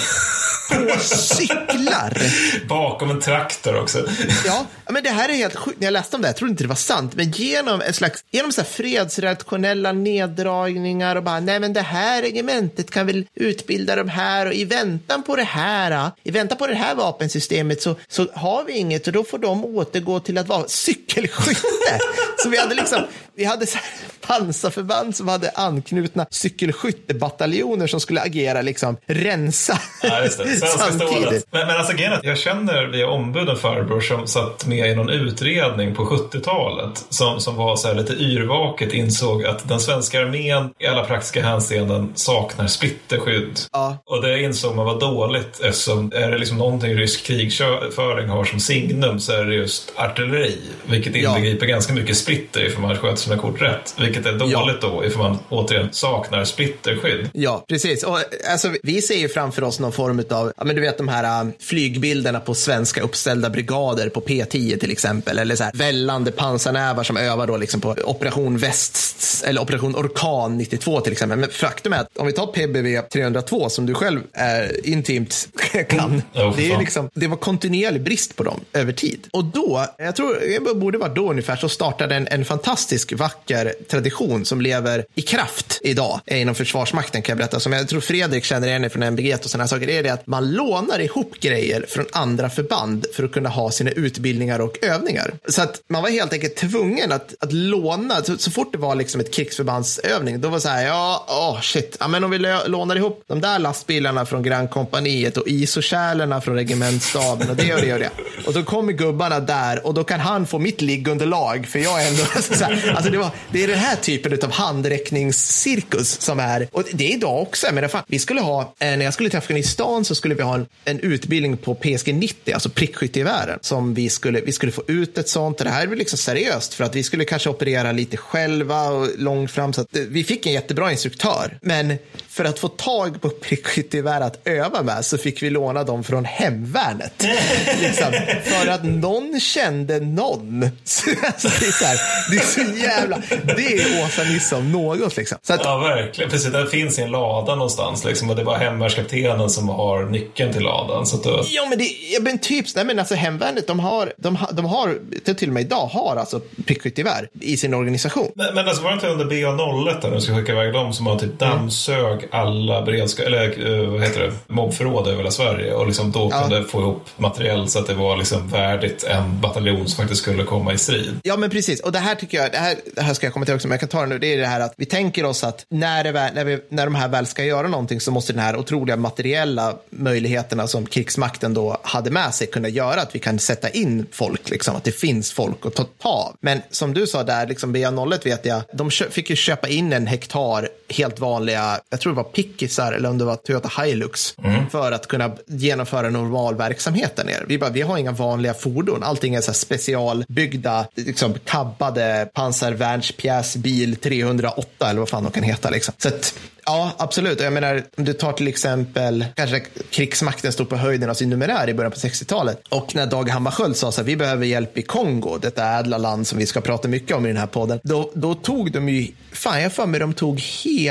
På cyklar! *laughs* bakom en traktor också. *laughs* Ja, men det här är helt sjukt. När jag läste om det, jag trodde inte det var sant, men genom en slags, genom så här fredsrationella neddragningar och bara, nej men det här regementet kan väl utbilda de här och i väntan på det här, i väntan på det här vapensystemet så, så har vi inget och då får de återgå till att vara cykelskytte. *laughs* så vi hade liksom, vi hade så här pansarförband som hade anknutna cykelskyttebataljoner som skulle agera liksom rensa Ja, just det. Svenska. Stålet. Men, men alltså grejen att jag känner via ombud en farbror som satt med i någon utredning på 70-talet som, som var så här lite yrvaket insåg att den svenska armén i alla praktiska hänseenden saknar splitterskydd. Ja. Och det insåg man var dåligt eftersom är det liksom någonting rysk krigföring har som signum så är det just artilleri. Vilket Ja. inbegriper ganska mycket splitter ifall man sköter sina kort rätt. Vilket är dåligt då ifall man återigen saknar splitterskydd. Ja, precis. Och, alltså, vi ser ju framför oss någon form av, ja, men du vet de här um, flygbilderna på svenska uppställda brigader på P10 till exempel, eller så här vällande pansarnävar som övar då liksom på Operation Väst, eller Operation Orkan 92 till exempel. Men faktum är att om vi tar PBV 302 som du själv är intimt *laughs* kan, för det, är liksom, det var kontinuerlig brist på dem över tid. Och då, jag tror det borde vara då ungefär, så startade en, en fantastisk vacker tradition som lever i kraft idag inom Försvarsmakten kan jag berätta. Som jag tror Fredrik känner igen från MBG och sådana saker. Det är det att man lånar ihop ihop grejer från andra förband för att kunna ha sina utbildningar och övningar. Så att man var helt enkelt tvungen att, att låna, så, så fort det var liksom ett krigsförbandsövning, då var det så här, ja, åh shit, ja, men om vi lånar ihop de där lastbilarna från grannkompaniet och isokärlorna från regementsstaben och det och det och det. Och då kommer gubbarna där och då kan han få mitt liggunderlag för jag är ändå *laughs* så här, alltså det, var, det är den här typen av handräckningscirkus som är, och det är idag också, men fan, vi skulle ha, eh, när jag skulle till Afghanistan så skulle vi ha en, en utbildning på PSG 90, alltså prickskyttegevären, som vi skulle, vi skulle få ut ett sånt, det här är liksom seriöst för att vi skulle kanske operera lite själva och långt fram, så att eh, vi fick en jättebra instruktör, men för att få tag på prickskyttegevär att öva med så fick vi låna dem från hemvärnet. *laughs* liksom, för att någon kände någon. *laughs* Så, alltså, det, är så här, det är så jävla, det är Åsa Nisse om något liksom. Så att, Ja, verkligen. Precis, den finns i en lada någonstans. Liksom, och det är bara hemvärnskaptenen som har nyckeln till ladan. Så att då... Ja, men, det, ja, men typ, nej, men alltså hemvärnet, de har, de, har- de har, till och med idag, har alltså prickskyttegevär i sin organisation. Men, men alltså var det inte under BA01 där de ska skicka iväg dem som har typ dammsög alla beredskap, eller eh, vad heter det, mobbförråd över hela Sverige och liksom då Ja. kunde få ihop materiell så att det var liksom värdigt en bataljon som faktiskt skulle komma i strid. Ja, men precis. Och det här tycker jag, det här, det här ska jag komma till också, men jag kan ta det nu. Det är det här att vi tänker oss att när, det väl, när, vi, när de här väl ska göra någonting så måste den här otroliga materiella möjligheterna som krigsmakten då hade med sig kunna göra att vi kan sätta in folk, liksom, att det finns folk att ta, ta av. Men som du sa där, liksom BA01 vet jag, de fick ju köpa in en hektar helt vanliga, jag tror det var pickisar eller om det var Toyota Hilux, Mm. för att kunna genomföra normal verksamhet där nere. Vi, bara, vi har inga vanliga fordon, allting är så specialbyggda, liksom kabbade pansarvärnspjäs bil 308 eller vad fan de kan heta. Liksom. Så att, Ja, absolut. Jag menar, om du tar till exempel, kanske krigsmakten stod på höjden av sin numerär i början på 60-talet. Och när Dag Hammarskjöld sa så här, vi behöver hjälp i Kongo, detta ädla land som vi ska prata mycket om i den här podden. Då, då tog de ju, fan jag för mig de tog hela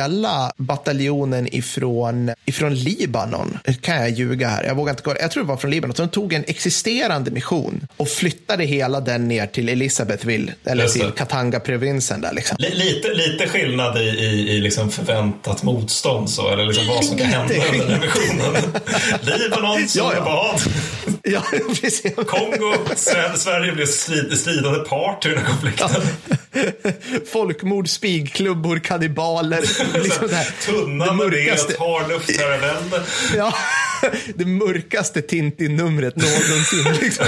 bataljonen ifrån, ifrån Libanon. Kan jag ljuga här? Jag vågar inte gå. Jag tror det var från Libanon. Så de tog en existerande mission och flyttade hela den ner till Elizabethville, eller till Katanga-provinsen där liksom. Li- Lite, lite skillnad i, i, i liksom förväntat motstånd så, eller liksom vad som kan hända under den här missionen. Libanon, Ja, ja. Ja, *laughs* precis. Kongo, Sver- Sverige blev strid, stridande part i den här konflikten. *laughs* Folkmord, spigklubbor, kannibaler. *laughs* Liksom det, här, Tunna det mörkaste, det, har luftherravälde. *laughs* ja, det mörkaste Tintin-numret någonsin. Liksom.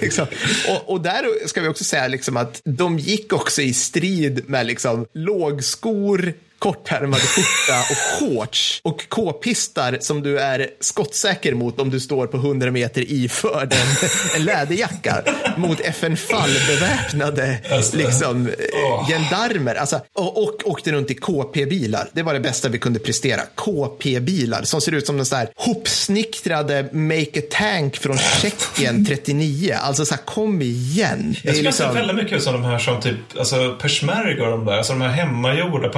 liksom. och, och där ska vi också säga liksom att de gick också i strid med liksom lågskor, kortärmad skjorta och shorts och k-pistar som du är skottsäker mot om du står på 100 meter iförd en, en läderjacka mot FN Fall-beväpnade liksom, Åh. gendarmer. Alltså, och, och åkte runt i KP-bilar. Det var det bästa vi kunde prestera. KP-bilar som ser ut som en sån här hopsnickrade Make a Tank från Tjeckien 39. Alltså så här, kom igen. Det Jag är det ser liksom- väldigt mycket som de här som typ, alltså persmerga och de där, alltså de här hemmagjorda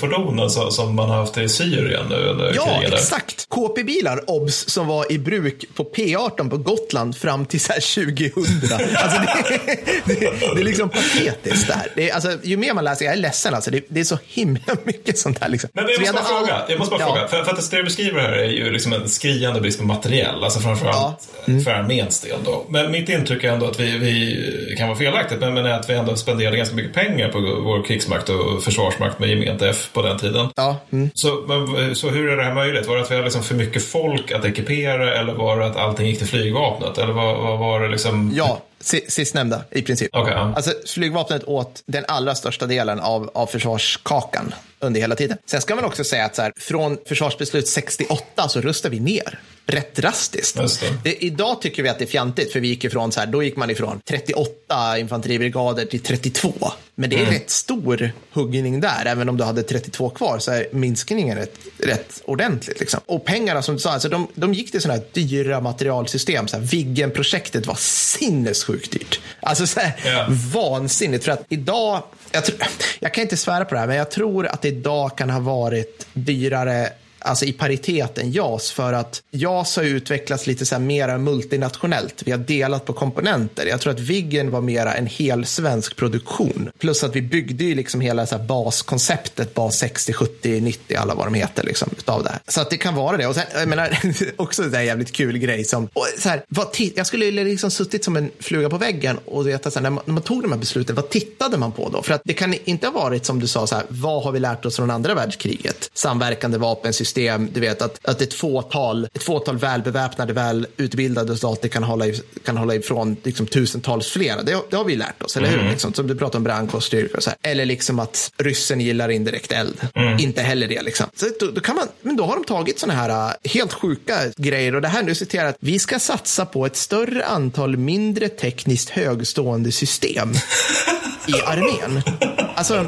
pansarskyttefordonen som, som man har haft i Syrien nu under Ja, kriget. exakt. KP-bilar, OBS, som var i bruk på P18 på Gotland fram till så här 2000. Alltså det, *laughs* det, det är liksom patetiskt det här. Det alltså, ju mer man läser, jag är ledsen alltså, det, det är så himla *laughs* mycket sånt här. Liksom. Men jag måste fråga, all- jag måste bara Ja. fråga. För, för att det du beskriver här är ju liksom en skriande brist på materiell, alltså framförallt Mm. för arméns del då. Men mitt intryck är ändå att vi, vi kan vara felaktigt, men, men är att vi ändå spenderade ganska mycket pengar på vår krigsmakt och försvarsmakt med gement F på den tiden. Ja, mm. Så, men, så hur är det här möjligt? Var det att vi hade liksom för mycket folk att ekipera eller var det att allting gick till flygvapnet? Eller vad, vad var det liksom? ja si- sistnämnda i princip. Ja. Alltså, flygvapnet åt den allra största delen av, av försvarskakan under hela tiden. Sen ska man också säga att så här, från försvarsbeslut 68 så rustar vi ner rätt drastiskt. Det. Det, idag tycker vi att det är fjantigt, för vi gick ifrån så här, då gick man ifrån 38 infanteribrigader till 32. Men det är rätt stor huggning där, även om du hade 32 kvar så är minskningen rätt, rätt ordentligt. Liksom. Och pengarna som du sa, alltså de, de gick till sådana här dyra materialsystem. Så här, Viggen-projektet var sinnessjukt dyrt. Alltså så här, Ja. vansinnigt. För att idag, jag, tror- jag kan inte svära på det här, men jag tror att det idag kan ha varit dyrare Alltså i pariteten JAS för att JAS har utvecklats lite så här mera multinationellt. Vi har delat på komponenter. Jag tror att Viggen var mera en hel svensk produktion. Plus att vi byggde ju liksom hela så här baskonceptet, bas 60, 70, 90, alla vad de heter liksom utav det här. Så att det kan vara det. Och sen, jag menar, *laughs* också en jävligt kul grej som, och så här, vad jag skulle ju liksom suttit som en fluga på väggen och veta så här, när, man, när man tog de här besluten, vad tittade man på då? För att det kan inte ha varit som du sa, så här, vad har vi lärt oss från andra världskriget? Samverkande vapensystem, du vet att, att ett, fåtal, ett fåtal välbeväpnade, välutbildade soldater kan hålla, kan hålla ifrån liksom, tusentals flera. Det, det har vi lärt oss, eller hur? Liksom, som du pratar om brandkårsstyrkor och så här. Eller liksom att ryssen gillar indirekt eld. Inte heller det liksom. Så då, då, kan man, men då har de tagit sådana här äh, helt sjuka grejer och det här nu citerar att vi ska satsa på ett större antal mindre tekniskt högstående system *laughs* i armén. Alltså,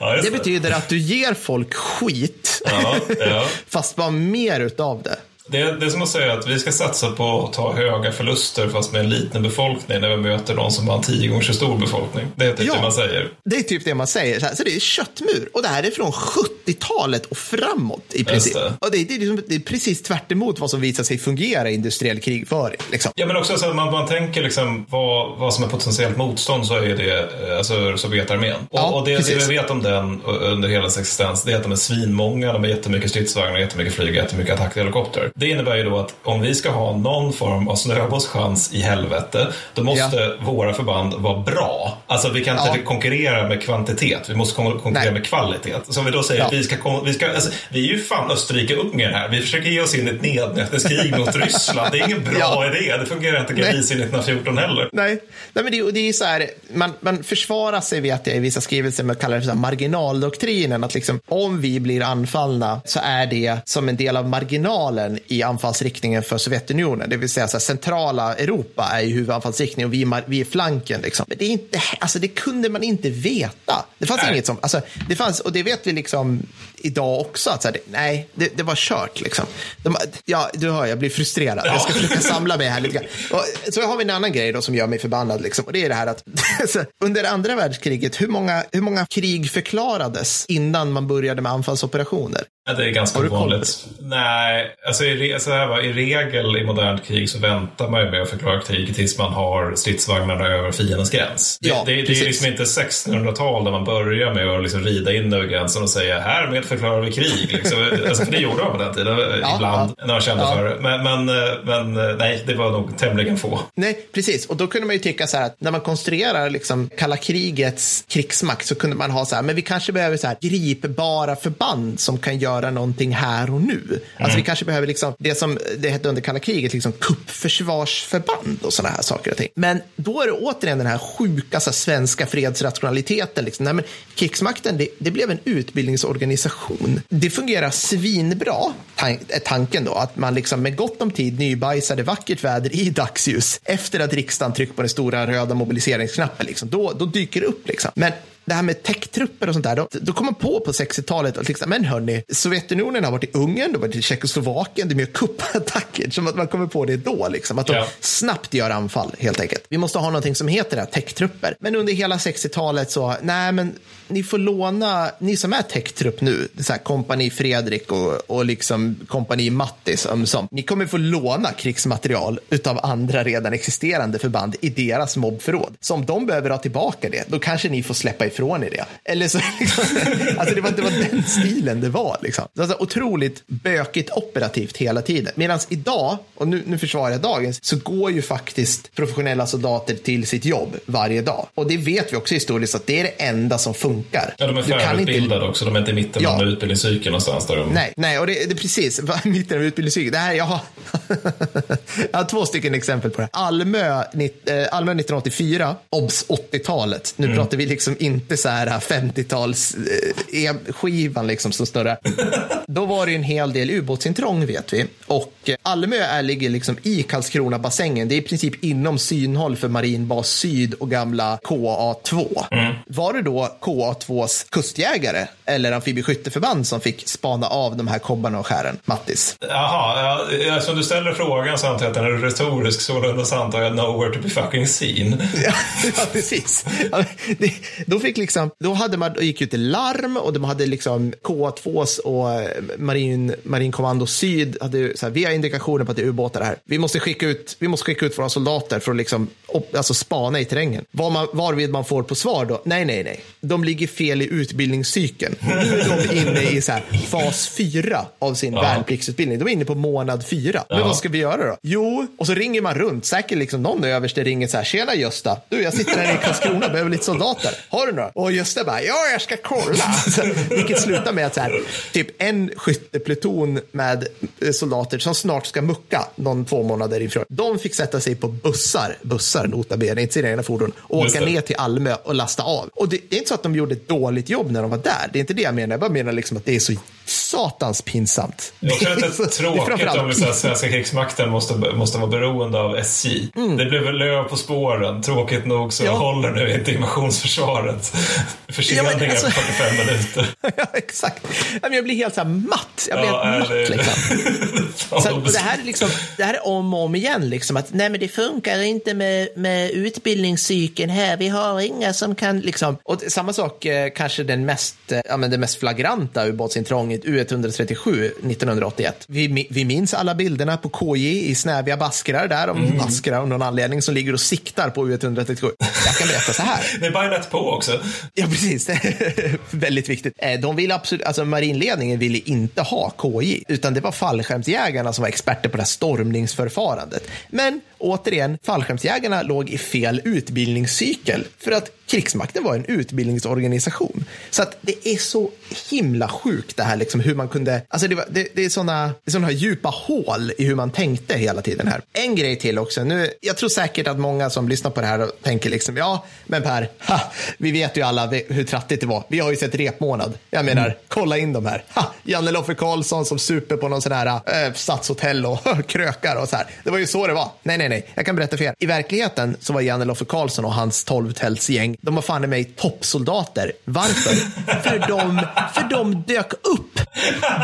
Ja, just det betyder att du ger folk skit, Ja, ja. *laughs* fast bara mer utav det. Det, det är som att säga att vi ska satsa på att ta höga förluster fast med en liten befolkning när vi möter någon som har en tio gånger så stor befolkning. Det är typ Ja. det man säger. Det är typ det man säger. Så, här, så det är köttmur. Och det här är från 70-talet och framåt i princip. det. Och det, är- det, är liksom, det är precis tvärt emot vad som visar sig fungera i industriell krigföring. Liksom. Ja, men också så att man, man tänker liksom vad, vad som är potentiellt motstånd så är det eh, alltså Sovjetarmén. Och, Ja, och det, det vi vet om den under hela dess existens det är att de är svinmånga, de har jättemycket stridsvagnar, jättemycket flyg, jättemycket attackhelikopter. Det innebär ju då att om vi ska ha någon form av snöbollschans i helvete, då måste ja. våra förband vara bra. Alltså vi kan inte ja. konkurrera med kvantitet, vi måste konkurrera Nej. med kvalitet. Så om vi då säger ja. att vi ska, vi ska alltså, vi är ju fan Österrike-Ungern här. Vi försöker ge oss in i ett nednätteskrig mot *laughs* Ryssland. Det är ingen bra idé. Det fungerar inte Galicien 1914 heller. Nej, Nej men det, det är så här, man, man försvarar sig vet jag i vissa skrivelser med att kalla det för marginaldoktrinen. Att liksom, om vi blir anfallna så är det som en del av marginalen i anfallsriktningen för Sovjetunionen. Det vill säga så centrala Europa är ju huvudanfallsriktningen och vi är, vi är flanken. Liksom. Men det, är inte, alltså, det kunde man inte veta. Det fanns Nej. inget som, alltså, det fanns, och det vet vi liksom idag också. Att så här, det, nej, det, det, var kört. Liksom. De, ja, du hör, jag blir frustrerad. Ja. Jag ska försöka samla mig här lite grann. Och, så har vi en annan grej då som gör mig förbannad. Liksom, och det är det här att *laughs* under andra världskriget, hur många, hur många krig förklarades innan man började med anfallsoperationer? Ja, det är ganska ovanligt. Nej, alltså i, så här, va, i regel i modernt krig så väntar man ju med att förklara krig tills man har stridsvagnarna över fiendens gräns. Ja, det, det, det är liksom inte 1600-tal där man börjar med att liksom rida in över gränsen och säga härmed förklarar vi krig. Liksom. *laughs* alltså, för det gjorde man på den tiden, ja, ibland, ja. när man kände ja. för det. Men, men, men, nej, det var nog tämligen få. Nej, precis. Och då kunde man ju tycka så här att när man konstruerar liksom kalla krigets krigsmakt så kunde man ha så här, men vi kanske behöver så här gripbara förband som kan göra göra någonting här och nu. Mm. Alltså vi kanske behöver liksom, det som det hette under kalla kriget, liksom kuppförsvarsförband och sådana här saker och ting. Men då är det återigen den här sjuka så här, svenska fredsrationaliteten. Liksom. Nej, men krigsmakten, det, det, blev en utbildningsorganisation. Det fungerar svinbra, tan är tanken då, att man liksom med gott om tid nybajsade vackert väder i dagsljus efter att riksdagen tryckt på den stora röda mobiliseringsknappen. Liksom. Då, då dyker det upp. Liksom. Men det här med techtrupper och sånt där, då, då kom man på på 60-talet att liksom, men hörni, Sovjetunionen har varit i Ungern, de har varit i Tjeckoslovakien, det är mer kuppattacker, som att man kommer på det då, liksom, att de ja. snabbt gör anfall helt enkelt. Vi måste ha någonting som heter det techtrupper. Men under hela 60-talet så, nej men ni får låna, ni som är techtrupp nu, så här, kompani Fredrik och, och liksom kompani Mattis ömsom, ni kommer få låna krigsmaterial utav andra redan existerande förband i deras mobbförråd. Så om de behöver ha tillbaka det, då kanske ni får släppa ifrån er det. Eller så, liksom, *laughs* alltså det var, det var den stilen det var. Liksom. Alltså, otroligt bökigt operativt hela tiden. Medan idag, och nu, nu försvarar jag dagens, så går ju faktiskt professionella soldater till sitt jobb varje dag. Och det vet vi också historiskt att det är det enda som funkar. Ja, de är färdigutbildade inte... också. De är inte i mitten ja. av utbildningscykeln någonstans. Där de... Nej, nej, och det, det är precis *laughs* mitten av utbildningscykeln. Det här, jag, har... *laughs* jag har två stycken exempel på det. Almö, eh, Almö 1984, OBS 80-talet. Nu mm. pratar vi liksom inte så här 50-tals-skivan eh, liksom som större. *laughs* Då var det en hel del ubåtsintrång vet vi. Och eh, Almö är, ligger liksom i Karlskrona-bassängen. Det är i princip inom synhåll för Marinbas Syd och gamla KA2. Mm. Var det då KA2s kustjägare eller amfibieskytteförband som fick spana av de här kobbarna och skären, Mattis? Jaha, ja, eftersom du ställer frågan så antar jag att den är retorisk, sålunda så antar jag nowhere to be fucking seen. ja, *laughs* ja, precis. Ja, det, då, fick liksom, då hade man, gick ut larm och de hade liksom KA2s och eh, Marin, Marinkommando Syd hade så här, vi har indikationer på att det är ubåtar här. Vi måste skicka ut, vi måste skicka ut våra soldater för att liksom, alltså spana i terrängen. Var man, varvid man får på svar då, nej, nej, nej de ligger fel i utbildningscykeln. Nu är de inne i så här, fas fyra av sin ja. värnpliktsutbildning. De är inne på månad fyra. Men ja. vad ska vi göra då? Jo, och så ringer man runt. Säkert liksom någon överste ringer så här, tjena Gösta, du jag sitter här i Karlskrona, behöver lite soldater. Har du några? Och Gösta bara, ja jag ska kolla. *laughs* Så, vilket slutar med att så här, typ en skyttepluton med eh, soldater som snart ska mucka någon två månader ifrån. De fick sätta sig på bussar, bussar nota bene, inte sina egna fordon, och åka ner till Almö och lasta av. Och det, det är inte så att de gjorde ett dåligt jobb när de var där. Det är inte det jag menar. Jag bara menar liksom att det är så satans pinsamt. Jag tror att *laughs* det är tråkigt om så svenska krigsmakten måste, måste vara beroende av SJ. Mm. Det blev löv på spåren. Tråkigt nog så ja. håller nu inte invasionsförsvaret *laughs* förseningar ja, alltså... på 45 minuter. *laughs* ja, exakt. Jag blir helt så här matt. Jag blir ja, helt matt. Det... Liksom. så, det, här är liksom, det här är om och om igen. Liksom, att nej, men det funkar inte med, med utbildningscykeln här. Vi har inga som kan... Liksom. Och samma sak eh, kanske den mest, eh, ja, men det mest flagranta ubåtsintrånget U137 1981. Vi, vi minns alla bilderna på KJ i snäviga baskrar där, om mm. baskrar av någon anledning som ligger och siktar på U137. Jag kan berätta så här. *laughs* Det är bajonett på också. Ja, precis. *laughs* Väldigt viktigt. Eh, de ville absolut, alltså marinledningen ville inte ha KJ, utan det var fallskärmsjägarna som var experter på det här stormningsförfarandet. Men återigen, fallskärmsjägarna låg i fel utbildningscykel för att krigsmakten var en utbildningsorganisation. Så att det är så himla sjukt det här liksom hur man kunde, alltså det, var, det, det är sådana såna djupa hål i hur man tänkte hela tiden här. En grej till också, nu, jag tror säkert att många som lyssnar på det här och tänker liksom, ja, men Per, ha, vi vet ju alla hur trattigt det var. Vi har ju sett repmånad. Jag menar, mm. kolla in de här. Ha, Janne Loffe Karlsson som super på någon sån här äh, stadshotell och *laughs* krökar och så här. Det var ju så det var. Nej, nej, nej, jag kan berätta för er. I verkligheten så var Janne Loffe Karlsson och hans tolvtältsgäng de var fan i mig toppsoldater. Varför? *laughs* för, de, för de dök upp.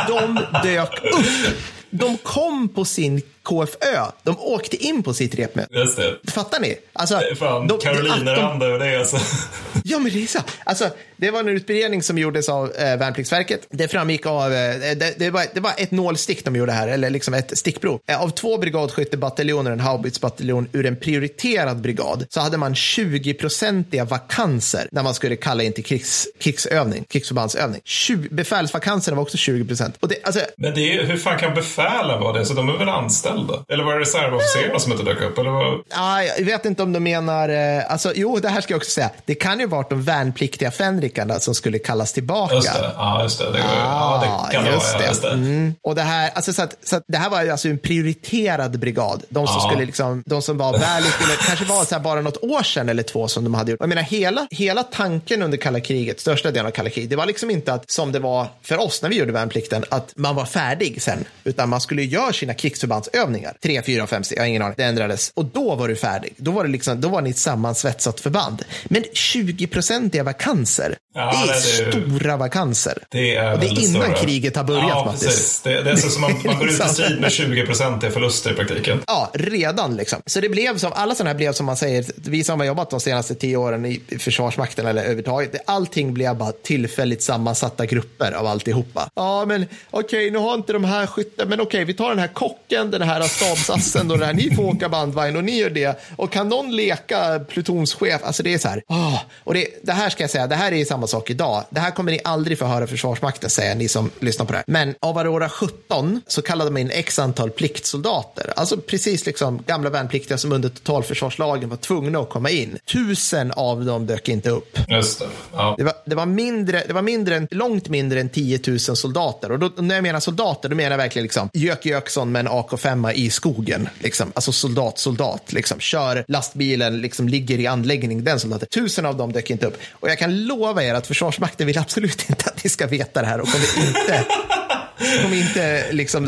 De dök upp. De kom på sin KFÖ. De åkte in på sitt repmöte. Just det. Fattar ni? Alltså, Fan, de, Karolineranda och det alltså. *laughs* Ja, men det är så. Alltså, det var en utbredning som gjordes av eh, Värnpliktsverket. Det framgick av, eh, det, det, var, det var ett nålstick de gjorde här, eller liksom ett stickprov. Eh, av två brigadskyttebataljoner, en haubitsbataljon ur en prioriterad brigad, så hade man 20-procentiga vakanser när man skulle kalla in till krigs, krigsövning, krigsförbandsövning. 20, befälsvakanserna var också 20 procent. Alltså, men det är, hur fan kan befälen vara det? Så de är väl anställda? Eller var det reservofficerarna som inte dök upp? Eller vad? Ah, jag vet inte om de menar, eh, alltså jo, det här ska jag också säga. Det kan ju vara de värnpliktiga fänrikarna som skulle kallas tillbaka. Just det, ja just det. det, ah, ja, det kan just det vara. Just det. Mm. Och det här, alltså, så att, så att det här var alltså en prioriterad brigad. De som, ah. skulle liksom, de som var välutbildade, kanske var så bara något år sedan eller två som de hade gjort. Jag menar, hela, hela tanken under kalla kriget, största delen av kalla kriget, det var liksom inte att, som det var för oss när vi gjorde värnplikten, att man var färdig sen, utan man skulle göra sina krigsförbandsövningar. Tre, fyra, fem, sex, jag har ingen aning. Det ändrades. Och då var du färdig. Då var, det liksom, då var ni ett sammansvetsat förband. Men 20-procentiga vakanser, ja, det är, det är stora vakanser. Det är, och det är innan stora. kriget har börjat, ja, Mattis. Det, det är så som man, man *laughs* går ut i strid med 20-procentiga förluster i praktiken. Ja, redan liksom. Så det blev som, alla sådana här blev som man säger, vi som har jobbat de senaste tio åren i Försvarsmakten eller överhuvudtaget, allting blev bara tillfälligt sammansatta grupper av alltihopa. Ja, men okej, okay, nu har inte de här skyttarna, men okej, okay, vi tar den här kocken, den här stabsassen och den här, ni får åka bandvagn och ni gör det. Och kan någon leka plutonschef? Alltså det är så här, oh. och det, det här ska jag säga, det här är samma sak idag. Det här kommer ni aldrig få höra Försvarsmakten säga, ni som lyssnar på det här. Men av Aurora 17 så kallade man in x antal pliktsoldater, alltså precis liksom gamla värnpliktiga som under totalförsvarslagen var tvungna att komma in. Tusen av dem dök inte upp. Just det. Ja. Det, var, det var mindre, det var mindre än, långt mindre än 10 000 soldater. Och då, när jag menar soldater, då menar jag verkligen liksom Jök Jöksson med en AK5 i skogen. Liksom. Alltså soldat, soldat. Liksom. Kör lastbilen, liksom, ligger i anläggning, den soldaten. Tusen av dem dök inte upp. Och jag kan lova er att Försvarsmakten vill absolut inte att ni ska veta det här och kommer inte kommer inte liksom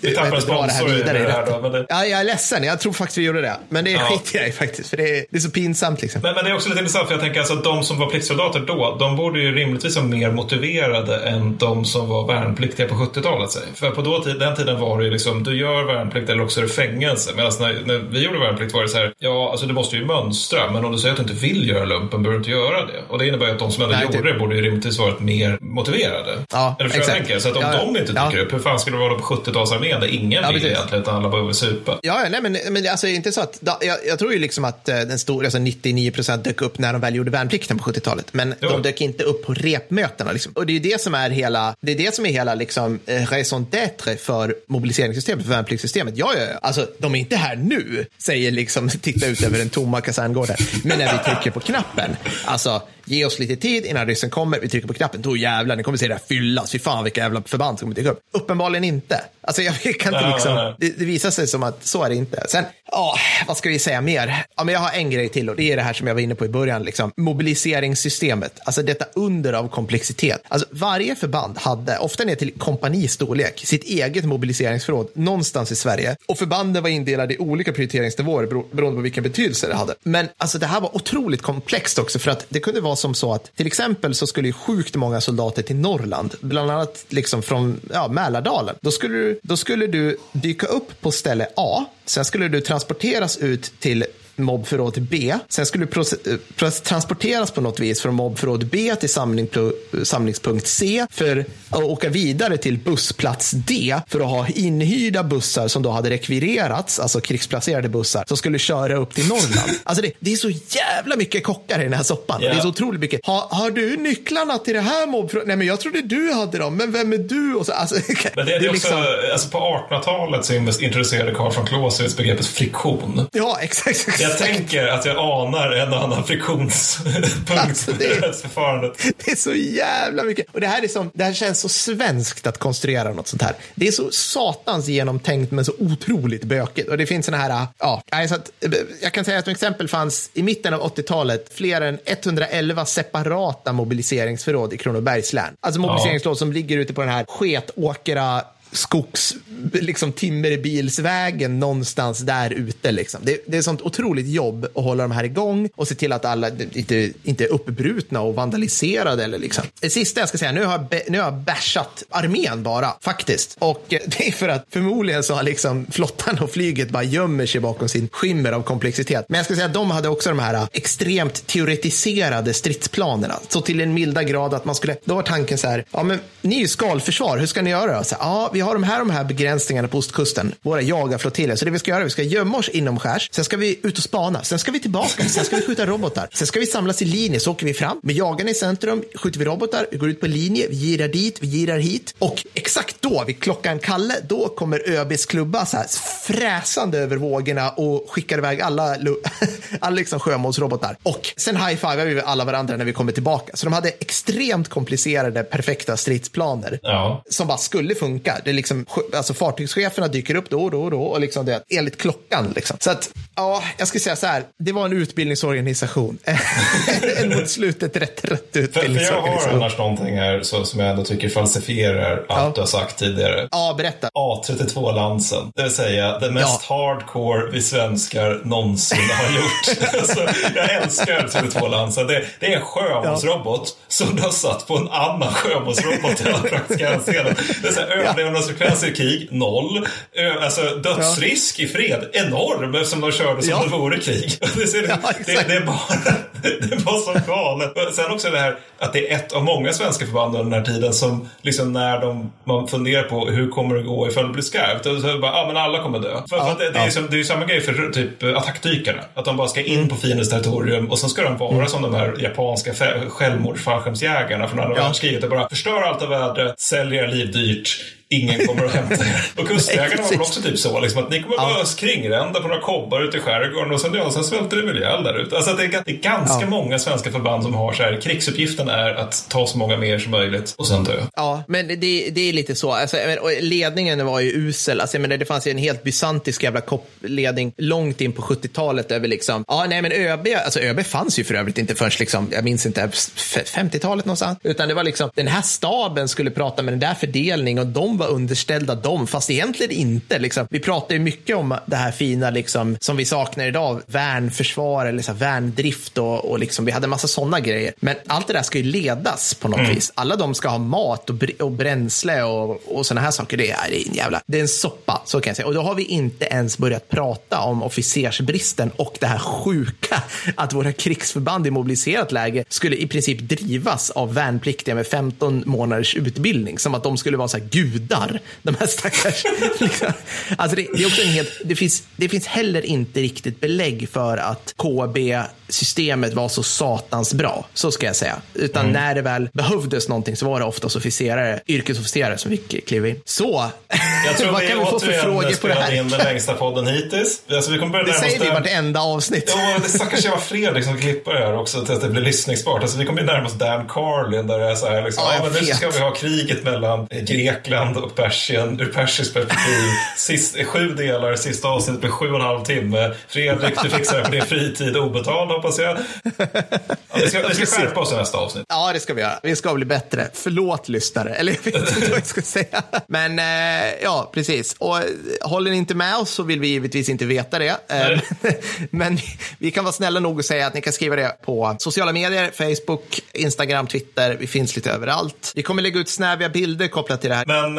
vi dra det här vidare. Det här då, det... Ja, jag är ledsen, jag tror faktiskt vi gjorde det. Men det ja. skiter jag i faktiskt, för det är, det är så pinsamt. Liksom. Men, men, det är också lite intressant, för jag tänker alltså, att de som var pliktsoldater då, de borde ju rimligtvis vara mer motiverade än de som var värnpliktiga på 70-talet. För på då, den tiden var det ju liksom, du gör värnplikt eller också är det fängelse. Medan när, när vi gjorde värnplikt var det så här, ja, alltså du måste ju mönstra, men om du säger att du inte vill göra lumpen behöver du inte göra det. Och det innebär att de som ändå Det borde ju rimligtvis varit mer motiverade. Ja, eller för exakt. jag så att om ja, de inte dyker ja. upp, hur fan skulle det vara på 70-talsarmén där ingen ja, vill egentligen, utan alla behöver supa? Ja, nej, men, men alltså inte så att, jag, jag tror ju liksom att eh, den stora, alltså 99 procent dök upp när de väl gjorde värnplikten på 70-talet, men jo. de dök inte upp på repmötena. Liksom. Och det är det som är hela, det är det som är hela liksom, eh, raison d'être för mobiliseringssystemet, för värnpliktssystemet. Ja, ja, ja, alltså de är inte här nu, säger liksom, *laughs* titta ut över den tomma kaserngården, men när vi trycker på knappen, alltså Ge oss lite tid innan ryssen kommer. Vi trycker på knappen. Då jävlar, ni kommer se det här fyllas. Fy fan vilka jävla förband som kommer dyka upp. Uppenbarligen inte. Alltså jag kan inte liksom, det, det, visar sig som att så är det inte. Sen, ja, vad ska vi säga mer? Ja, men jag har en grej till och det är det här som jag var inne på i början, liksom. mobiliseringssystemet. Alltså detta under av komplexitet. Alltså varje förband hade, ofta ner till kompanistorlek, sitt eget mobiliseringsförråd någonstans i Sverige. Och förbanden var indelade i olika prioriteringsnivåer beroende på vilken betydelse det hade. Men alltså det här var otroligt komplext också för att det kunde vara som så att till exempel så skulle ju sjukt många soldater till Norrland, bland annat liksom från ja, Mälardalen. Då skulle, du, då skulle du dyka upp på ställe A, sen skulle du transporteras ut till mobbförråd B. Sen skulle det transporteras på något vis från mobbförråd B till samling, samlingspunkt C för att åka vidare till bussplats D för att ha inhyrda bussar som då hade rekvirerats, alltså krigsplacerade bussar, som skulle köra upp till Norrland. *laughs* Alltså det, det är så jävla mycket kockar i den här soppan. Yeah. Det är så otroligt mycket. Ha, har du nycklarna till det här mobbförrådet? Nej, men jag trodde du hade dem. Men vem är du? Och så, alltså, *laughs* men det, det är också, liksom... alltså på 1800-talet så introducerade Karl von Clausewitz begreppet friktion. Ja, exakt. exakt. Jag tänker att jag anar en och annan friktionspunkt alltså, det, är, *laughs* det är så jävla mycket. Och det här, är som, det här känns så svenskt att konstruera något sånt här. Det är så satans genomtänkt men så otroligt bökigt. Och det finns såna här, ja, alltså att, jag kan säga att som exempel fanns i mitten av 80-talet fler än 111 separata mobiliseringsförråd i Kronobergs län. Alltså mobiliseringsförråd ja. som ligger ute på den här sketåkra skogs, liksom timmerbilsvägen någonstans där ute. Liksom. Det, det är sånt otroligt jobb att hålla de här igång och se till att alla inte, inte är uppbrutna och vandaliserade. Eller liksom. Det sista jag ska säga, nu har jag, nu har jag bashat armén bara, faktiskt. Och *laughs* det är för att förmodligen så har liksom flottan och flyget bara gömmer sig bakom sin skimmer av komplexitet. Men jag ska säga att de hade också de här extremt teoretiserade stridsplanerna. Så till en milda grad att man skulle, då var tanken så här, ja men ni är ju skalförsvar, hur ska ni göra? Så, ja, vi har de här, de här begränsningarna på ostkusten, våra jagarflottiljer. Så det vi ska göra, vi ska gömma oss inomskärs, sen ska vi ut och spana, sen ska vi tillbaka, sen ska vi skjuta robotar, sen ska vi samlas i linje, så åker vi fram. Med jagarna i centrum, skjuter vi robotar, vi går ut på linje, vi girar dit, vi girar hit. Och exakt då, vid klockan Kalle, då kommer ÖBs klubba så här fräsande över vågorna och skickar iväg alla, *laughs* alla liksom sjömålsrobotar. Och sen high-fivar vi alla varandra när vi kommer tillbaka. Så de hade extremt komplicerade, perfekta stridsplaner. Ja. som bara skulle funka det liksom, alltså fartygscheferna dyker upp då och då och då och liksom det enligt klockan. Liksom. Så att, ja, jag ska säga så här, det var en utbildningsorganisation. *laughs* en mot slutet rätt, rätt utbildningsorganisation. För, jag har annars någonting här så, som jag ändå tycker falsifierar allt ja. du har sagt tidigare. Ja, berätta. A32-lansen, det vill säga det mest ja. hardcore vi svenskar någonsin har *laughs* gjort. alltså, jag älskar 32-lansen. Det, det, är en sjömålsrobot ja. som du har satt på en annan sjömålsrobot i alla praktiska hänseenden. Det är så här, överlevnadsfrekvens i krig, noll. Alltså dödsrisk ja. i fred, enorm eftersom de körde som ja. det vore krig. *laughs* Det, det, ja, det, det, är bara, *laughs* det är bara så galet. Sen också det här att det är ett av många svenska förband under den här tiden som liksom när de, man funderar på hur kommer det gå ifall det blir skarpt. Och så bara, ja men alla kommer dö. För, för det, det, är som, det är samma grej för typ attackdykarna. Att de bara ska in på fiendens territorium och sen ska de vara mm. som de här japanska självmordsfallskärmsjägarna från andra ja. världskriget. Och bara förstör allt av vädret, säljer liv dyrt ingen kommer att hämta er. *laughs* Och kustjägarna var väl också typ så, liksom, att ni kommer ja. bara kringrända på några kobbar ute i skärgården och sen, ja, sen svälter ni väl ihjäl där ute. Alltså det är, det är ganska ja. många svenska förband som har så här, krigsuppgiften är att ta så många mer som möjligt och sen dö. Ja, men det, det är lite så. Alltså, ledningen var ju usel. Alltså, men det fanns ju en helt bysantisk jävla ledning långt in på 70-talet över liksom, ja nej men ÖB, alltså ÖB fanns ju för övrigt inte förrän liksom, jag minns inte, 50-talet någonstans. Utan det var liksom, den här staben skulle prata med den där fördelning och de var underställda dem, fast egentligen inte. Liksom. Vi pratar ju mycket om det här fina liksom, som vi saknar idag, värnförsvar eller så här, värndrift och, och liksom, vi hade en massa sådana grejer. Men allt det där ska ju ledas på något mm. vis. Alla de ska ha mat och, br och bränsle och, och sådana här saker. Det är, det är en jävla, det är en soppa, så kan jag säga. Och då har vi inte ens börjat prata om officersbristen och det här sjuka *laughs* att våra krigsförband i mobiliserat läge skulle i princip drivas av värnpliktiga med 15 månaders utbildning. Som att de skulle vara så här gudar, de här stackars. *laughs* liksom. alltså det, det, är också en helt, det, finns, det finns heller inte riktigt belägg för att KB systemet var så satans bra. Så ska jag säga. Utan mm. när det väl behövdes någonting så var det oftast officerare, yrkesofficerare som fick kliva in. Så, jag tror *laughs* vad kan vi få för frågor på det här? in den längsta podden hittills. Alltså, vi kommer börja det säger vi i vartenda avsnitt. Ja, det stackars jävla Fredrik som klippar det här också till att det blir lyssningsbart. Alltså, vi kommer närma oss Dan Carlin där det är så här, liksom, ja, ja, men nu ska vi ha kriget mellan Grekland och Persien ur persiskt perspektiv. Sist, sju delar, sista avsnittet blir sju och en halv timme. Fredrik, du fixar det på din fritid obetald hoppas jag. Ja, vi, ska, vi ska skärpa oss i nästa avsnitt. Ja, det ska vi göra. Vi ska bli bättre. Förlåt lyssnare. Eller jag vet inte vad jag ska säga. Men eh, ja, precis. Och eh, håller ni inte med oss så vill vi givetvis inte veta det. Eh, *laughs* men vi kan vara snälla nog att säga att ni kan skriva det på sociala medier, Facebook, Instagram, Twitter. Vi finns lite överallt. Vi kommer lägga ut snäviga bilder kopplat till det här. Men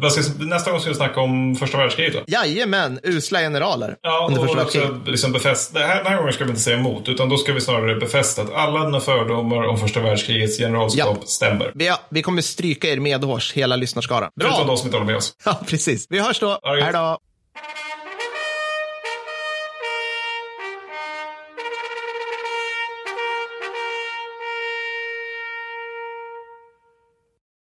vad ska, nästa gång ska vi snacka om första världskriget va? Jajamän, usla generaler. Ja, under och första också världskriget. liksom befästa, det här, den här gången ska vi inte säga emot, utan då ska vi snarare befästa att alla dina fördomar om första världskrigets generalskap stämmer. Vi, vi kommer stryka er medhårs, hela lyssnarskaran. Förutom Bra! de som inte håller med oss. Ja, precis. Vi hörs då. Hej då!